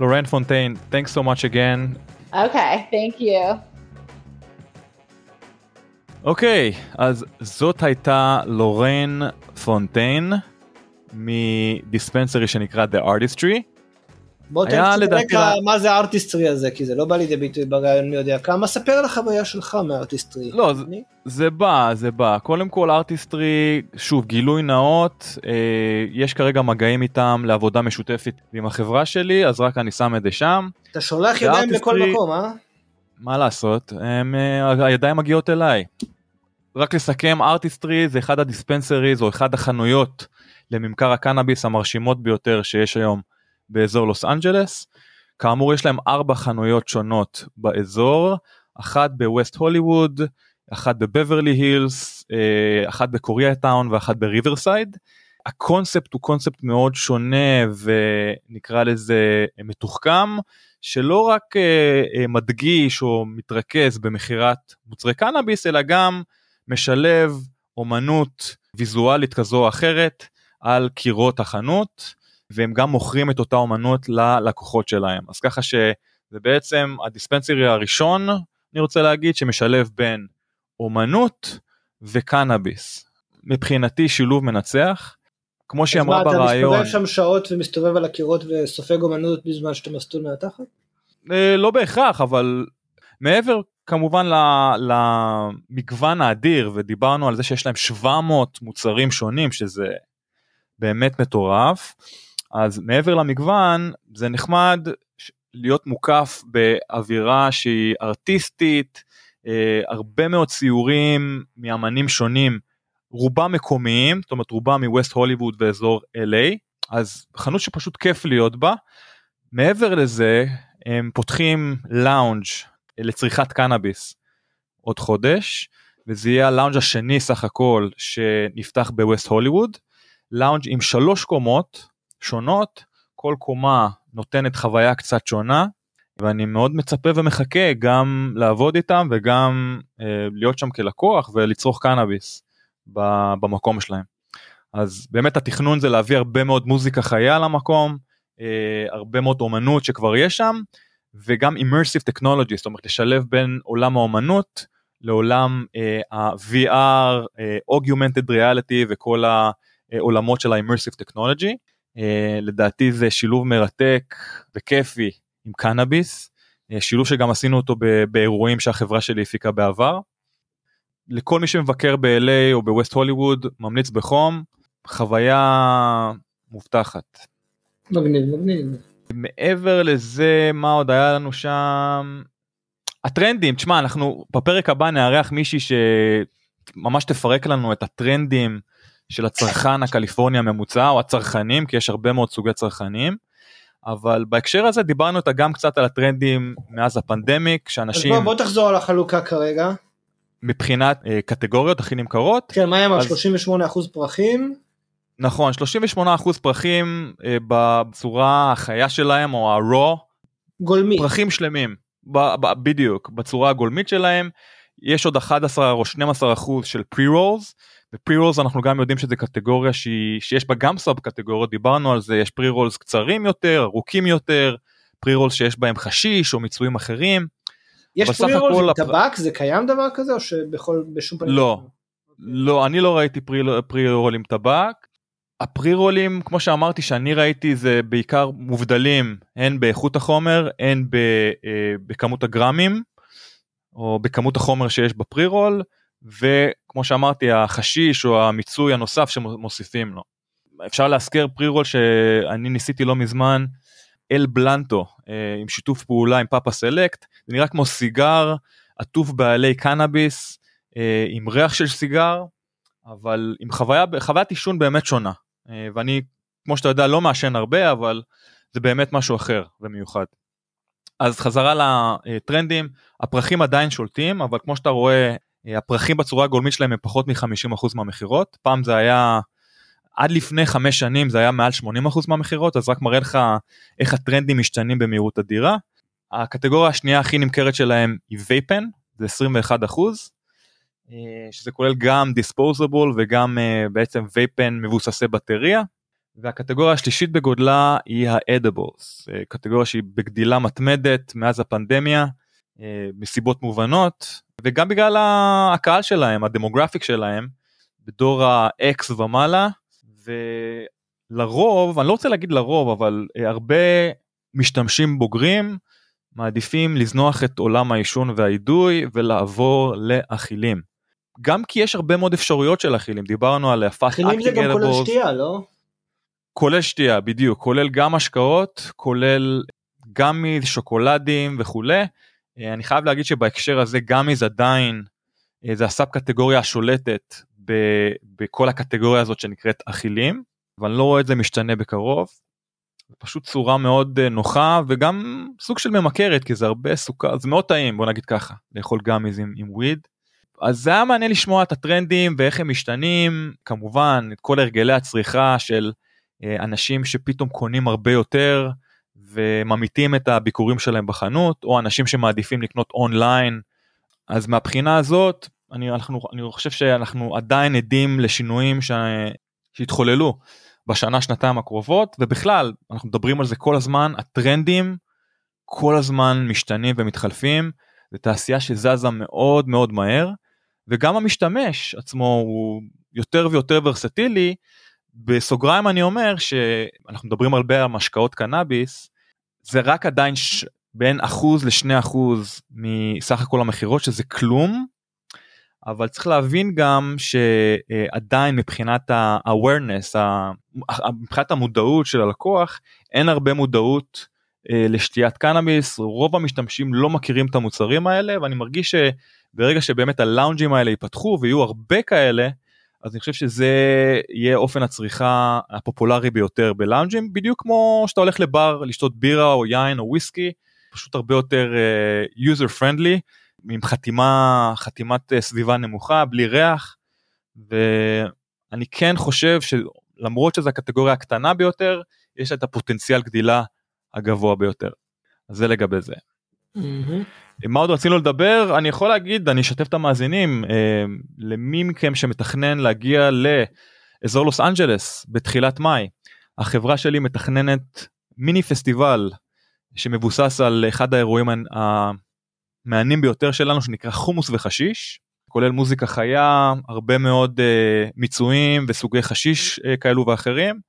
Lauren Fontein, thanks so much again. Okay, thank you. okay, אז זאת הייתה לורן פונטיין מדיספנסרי שנקרא The Artistry. בוא תן לי רקע מה זה הארטיסטרי הזה, כי זה לא בא לידי ביטוי בראיון מי יודע כמה, ספר על החוויה שלך מהארטיסטרי. לא, זה, זה בא, זה בא. קודם כל ארטיסטרי, שוב, גילוי נאות, אה, יש כרגע מגעים איתם לעבודה משותפת עם החברה שלי, אז רק אני שם את זה שם. אתה שולח ידיים לכל מקום, אה? מה לעשות, הם, אה, הידיים מגיעות אליי. רק לסכם, ארטיסטרי זה אחד הדיספנסריז או אחד החנויות לממכר הקנאביס המרשימות ביותר שיש היום באזור לוס אנג'לס. כאמור יש להם ארבע חנויות שונות באזור, אחת בווסט הוליווד, אחת בבברלי הילס, אה, אחת בקוריאה טאון ואחת בריברסייד. הקונספט הוא קונספט מאוד שונה ונקרא לזה מתוחכם, שלא רק uh, מדגיש או מתרכז במכירת מוצרי קנאביס, אלא גם משלב אומנות ויזואלית כזו או אחרת על קירות החנות והם גם מוכרים את אותה אומנות ללקוחות שלהם אז ככה שזה בעצם הדיספנסרי הראשון אני רוצה להגיד שמשלב בין אומנות וקנאביס מבחינתי שילוב מנצח כמו שהיא אמרה בריאיון. אתה מסתובב שם שעות ומסתובב על הקירות וסופג אומנות בזמן שאתה מסטול מהתחת? אה, לא בהכרח אבל מעבר כמובן למגוון האדיר ודיברנו על זה שיש להם 700 מוצרים שונים שזה באמת מטורף. אז מעבר למגוון זה נחמד להיות מוקף באווירה שהיא ארטיסטית אה, הרבה מאוד ציורים מאמנים שונים רובם מקומיים זאת אומרת רובם מווסט הוליווד באזור LA אז חנות שפשוט כיף להיות בה. מעבר לזה הם פותחים לאונג' לצריכת קנאביס עוד חודש וזה יהיה הלאונג' השני סך הכל שנפתח בווסט הוליווד לאונג' עם שלוש קומות שונות כל קומה נותנת חוויה קצת שונה ואני מאוד מצפה ומחכה גם לעבוד איתם וגם אה, להיות שם כלקוח ולצרוך קנאביס במקום שלהם. אז באמת התכנון זה להביא הרבה מאוד מוזיקה חיה למקום, אה, הרבה מאוד אומנות שכבר יש שם וגם immersive technology זאת אומרת לשלב בין עולם האומנות לעולם אה, ה-VR, אה, augmented reality וכל העולמות של ה-immersive technology. אה, לדעתי זה שילוב מרתק וכיפי עם קנאביס, אה, שילוב שגם עשינו אותו באירועים שהחברה שלי הפיקה בעבר. לכל מי שמבקר ב-LA או בווסט הוליווד ממליץ בחום, חוויה מובטחת. מגניב מגניב. מעבר לזה מה עוד היה לנו שם הטרנדים תשמע אנחנו בפרק הבא נארח מישהי שממש תפרק לנו את הטרנדים של הצרכן הקליפורני הממוצע או הצרכנים כי יש הרבה מאוד סוגי צרכנים. אבל בהקשר הזה דיברנו איתה גם קצת על הטרנדים מאז הפנדמיק שאנשים אז בוא, בוא תחזור על החלוקה כרגע. מבחינת אה, קטגוריות הכי נמכרות. כן מה עם אז... 38% פרחים? נכון 38% פרחים אה, בצורה החיה שלהם או ה-raw. גולמי. פרחים שלמים ב- ב- בדיוק בצורה הגולמית שלהם. יש עוד 11 או 12 אחוז של pre-rolls ופרי-רולס אנחנו גם יודעים שזה קטגוריה שהיא, שיש בה גם סאב קטגוריות דיברנו על זה יש פרי-רולס קצרים יותר ארוכים יותר פרי-רולס שיש בהם חשיש או מיצויים אחרים. יש פרי-רולס עם הפ... טבק זה קיים דבר כזה או שבכל בשום פנים לא לא אני לא ראיתי פרי-רול עם טבק. הפרי-רולים כמו שאמרתי שאני ראיתי זה בעיקר מובדלים הן באיכות החומר הן ב, אה, בכמות הגרמים או בכמות החומר שיש בפרי-רול. וכמו שאמרתי החשיש או המיצוי הנוסף שמוסיפים לו. אפשר להזכיר פרי-רול שאני ניסיתי לא מזמן אל בלנטו אה, עם שיתוף פעולה עם פאפה סלקט זה נראה כמו סיגר עטוף בעלי קנאביס אה, עם ריח של סיגר אבל עם חוויה חוויית עישון באמת שונה ואני כמו שאתה יודע לא מעשן הרבה אבל זה באמת משהו אחר ומיוחד. אז חזרה לטרנדים הפרחים עדיין שולטים אבל כמו שאתה רואה הפרחים בצורה הגולמית שלהם הם פחות מ-50% מהמכירות, פעם זה היה, עד לפני חמש שנים זה היה מעל 80% מהמכירות, אז רק מראה לך איך הטרנדים משתנים במהירות אדירה. הקטגוריה השנייה הכי נמכרת שלהם היא וייפן, זה 21 שזה כולל גם דיספוזבול וגם בעצם וייפן מבוססי בטריה. והקטגוריה השלישית בגודלה היא האדיבלס, קטגוריה שהיא בגדילה מתמדת מאז הפנדמיה מסיבות מובנות וגם בגלל הקהל שלהם הדמוגרפיק שלהם בדור ה-X ומעלה ולרוב אני לא רוצה להגיד לרוב אבל הרבה משתמשים בוגרים מעדיפים לזנוח את עולם העישון והאידוי ולעבור לאכילים. גם כי יש הרבה מאוד אפשרויות של אכילים דיברנו על אכילים זה גם כולל שתייה לא? כולל שתייה בדיוק כולל גם השקעות כולל גמיז שוקולדים וכולי אה, אני חייב להגיד שבהקשר הזה גמיז עדיין אה, זה הסאב קטגוריה השולטת ב, בכל הקטגוריה הזאת שנקראת אכילים אבל אני לא רואה את זה משתנה בקרוב. פשוט צורה מאוד אה, נוחה וגם סוג של ממכרת כי זה הרבה סוכר זה מאוד טעים בוא נגיד ככה לאכול גמיז עם, עם וויד. אז זה היה מעניין לשמוע את הטרנדים ואיך הם משתנים כמובן את כל הרגלי הצריכה של אנשים שפתאום קונים הרבה יותר וממיתים את הביקורים שלהם בחנות או אנשים שמעדיפים לקנות אונליין אז מהבחינה הזאת אני, אנחנו, אני חושב שאנחנו עדיין עדים לשינויים. שהתחוללו בשנה שנתיים הקרובות ובכלל אנחנו מדברים על זה כל הזמן הטרנדים כל הזמן משתנים ומתחלפים זה תעשייה שזזה מאוד מאוד מהר וגם המשתמש עצמו הוא יותר ויותר ורסטילי בסוגריים אני אומר שאנחנו מדברים הרבה על משקאות קנאביס זה רק עדיין ש... בין אחוז לשני אחוז מסך הכל המכירות שזה כלום. אבל צריך להבין גם שעדיין מבחינת ה-awareness, מבחינת המודעות של הלקוח, אין הרבה מודעות אה, לשתיית קנאביס, רוב המשתמשים לא מכירים את המוצרים האלה ואני מרגיש שברגע שבאמת הלאונג'ים האלה ייפתחו ויהיו הרבה כאלה, אז אני חושב שזה יהיה אופן הצריכה הפופולרי ביותר בלאונג'ים בדיוק כמו שאתה הולך לבר לשתות בירה או יין או וויסקי פשוט הרבה יותר uh, user friendly עם חתימה חתימת uh, סביבה נמוכה בלי ריח ואני כן חושב שלמרות שזו הקטגוריה הקטנה ביותר יש את הפוטנציאל גדילה הגבוה ביותר. אז זה לגבי זה. מה עוד רצינו לדבר אני יכול להגיד אני אשתף את המאזינים אה, למי מכם שמתכנן להגיע לאזור לוס אנג'לס בתחילת מאי. החברה שלי מתכננת מיני פסטיבל שמבוסס על אחד האירועים המעניינים ביותר שלנו שנקרא חומוס וחשיש. כולל מוזיקה חיה הרבה מאוד אה, מיצויים וסוגי חשיש אה, כאלו ואחרים.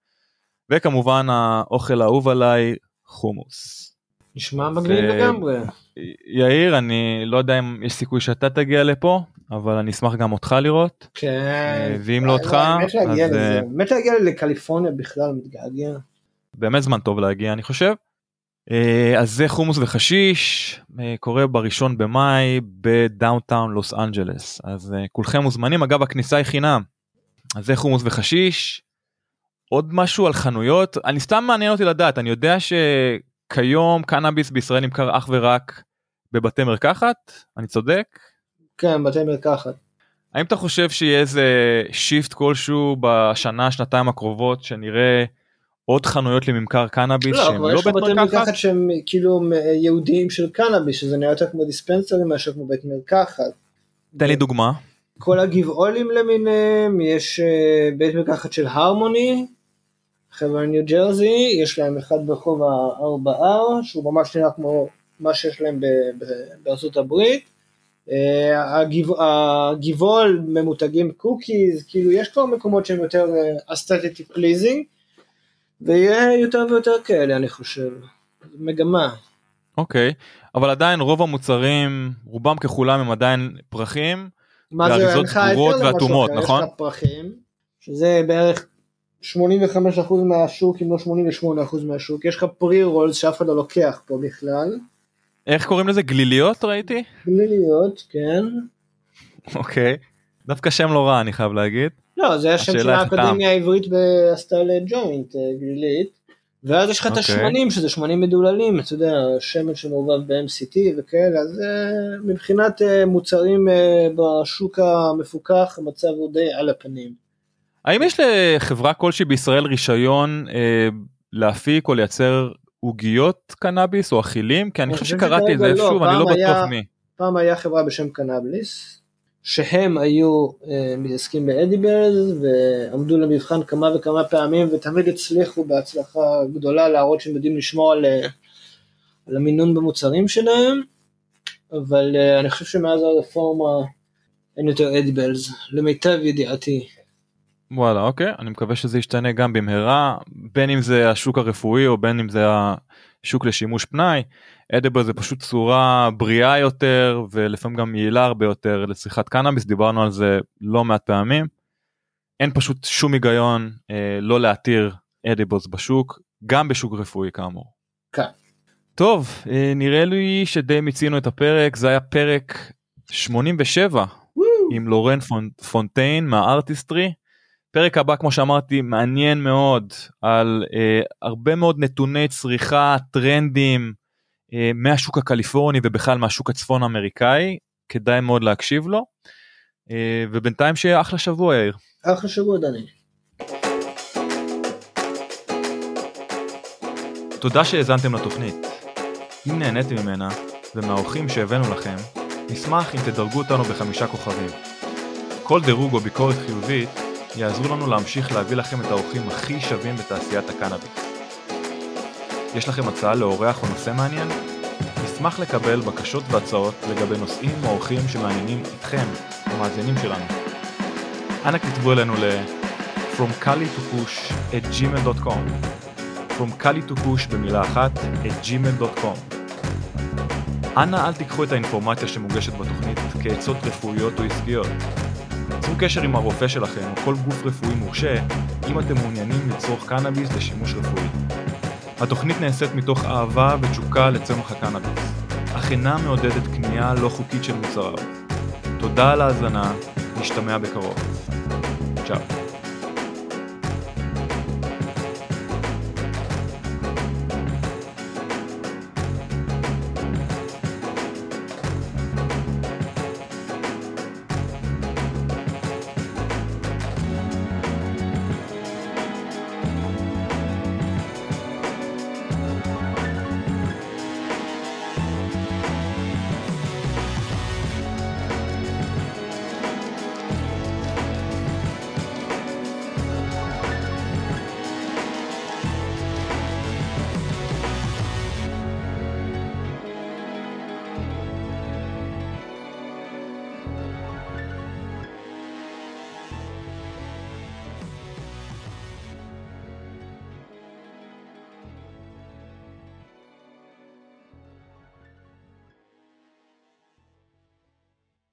וכמובן האוכל האהוב עליי חומוס. נשמע מגניב לגמרי. יאיר אני לא יודע אם יש סיכוי שאתה תגיע לפה אבל אני אשמח גם אותך לראות. כן. אה, ואם לא אותך אז... באמת להגיע לקליפורניה בכלל מתגעגע. באמת זמן טוב להגיע אני חושב. אה, אז זה חומוס וחשיש אה, קורה בראשון במאי בדאונטאון לוס אנג'לס אז כולכם מוזמנים אגב הכניסה היא חינם. אז זה חומוס וחשיש. עוד משהו על חנויות אני סתם מעניין אותי לדעת אני יודע ש... כיום קנאביס בישראל נמכר אך ורק בבתי מרקחת אני צודק? כן בתי מרקחת. האם אתה חושב שיהיה איזה שיפט כלשהו בשנה שנתיים הקרובות שנראה עוד חנויות לממכר קנאביס לא, שהם לא בית מרקחת? בתי מרקחת שהם כאילו ייעודיים של קנאביס שזה נראה יותר כמו דיספנסרים מאשר כמו בית מרקחת. תן לי דוגמה. כל הגבעולים למיניהם יש אה, בית מרקחת של הרמוני חבר'ה ניו ג'רזי, יש להם אחד ברחוב ה-4R, שהוא ממש נראה כמו מה שיש להם בארצות הברית. אה, הגבעול ממותגים קוקיז, כאילו יש כבר מקומות שהם יותר אסתטי פליזינג, ויהיה יותר ויותר כאלה אני חושב, מגמה. אוקיי, okay. אבל עדיין רוב המוצרים, רובם ככולם הם עדיין פרחים, ואריזות סגורות ואטומות, נכון? יש לך פרחים, שזה בערך 85% מהשוק אם לא 88% מהשוק יש לך פרי רולס שאף אחד לא לוקח פה בכלל. איך קוראים לזה גליליות ראיתי? גליליות כן. אוקיי דווקא שם לא רע אני חייב להגיד. לא זה השם של האקדמיה העברית בסטייל ג'וינט אה, גלילית ואז יש לך את אוקיי. השמנים, שזה שמנים מדוללים, אתה יודע, שמן שמעורבב ב-MCT וכאלה, אז אה, מבחינת אה, מוצרים בשוק המפוקח, המצב הוא די על הפנים. האם יש לחברה כלשהי בישראל רישיון אה, להפיק או לייצר עוגיות קנאביס או אכילים? כי אני אני חושב שקראתי את זה לא, איפשהו ואני לא בטוח מי. פעם היה חברה בשם קנבליס, שהם היו אה, מתעסקים באדיבלס ועמדו למבחן כמה וכמה פעמים ותמיד הצליחו בהצלחה גדולה להראות שהם יודעים לשמור על, אה, על המינון במוצרים שלהם, אבל אה, אני חושב שמאז הרפורמה אין יותר אדיבלס, למיטב ידיעתי. וואלה אוקיי אני מקווה שזה ישתנה גם במהרה בין אם זה השוק הרפואי או בין אם זה השוק לשימוש פנאי. אדיבל זה פשוט צורה בריאה יותר ולפעמים גם יעילה הרבה יותר לצריכת קנאביס דיברנו על זה לא מעט פעמים. אין פשוט שום היגיון אה, לא להתיר אדיבלס בשוק גם בשוק רפואי כאמור. כן. טוב אה, נראה לי שדי מיצינו את הפרק זה היה פרק 87 עם לורן פונ- פונטיין מהארטיסטרי. פרק הבא כמו שאמרתי מעניין מאוד על אה, הרבה מאוד נתוני צריכה טרנדים אה, מהשוק הקליפורני ובכלל מהשוק הצפון אמריקאי כדאי מאוד להקשיב לו. אה, ובינתיים שיהיה אחלה שבוע יאיר. אחלה שבוע דני. תודה שהאזנתם לתוכנית. אם נהניתם ממנה ומהאורחים שהבאנו לכם, נשמח אם תדרגו אותנו בחמישה כוכבים. כל דירוג או ביקורת חיובית יעזרו לנו להמשיך להביא לכם את האורחים הכי שווים בתעשיית הקנאביס. יש לכם הצעה לאורח או נושא מעניין? נשמח לקבל בקשות והצעות לגבי נושאים או אורחים שמעניינים אתכם, המאזינים שלנו. אנא כתבו אלינו ל- From Cali to Push at gmail.com From Cali to Push במילה אחת at gmail.com אנא אל תיקחו את האינפורמציה שמוגשת בתוכנית כעצות רפואיות או עסקיות. צרו קשר עם הרופא שלכם או כל גוף רפואי מורשה אם אתם מעוניינים לצרוך קנאביס לשימוש רפואי. התוכנית נעשית מתוך אהבה ותשוקה לצמח הקנאביס, אך אינה מעודדת קנייה לא חוקית של מוצריו. תודה על ההאזנה, נשתמע בקרוב. צ'או.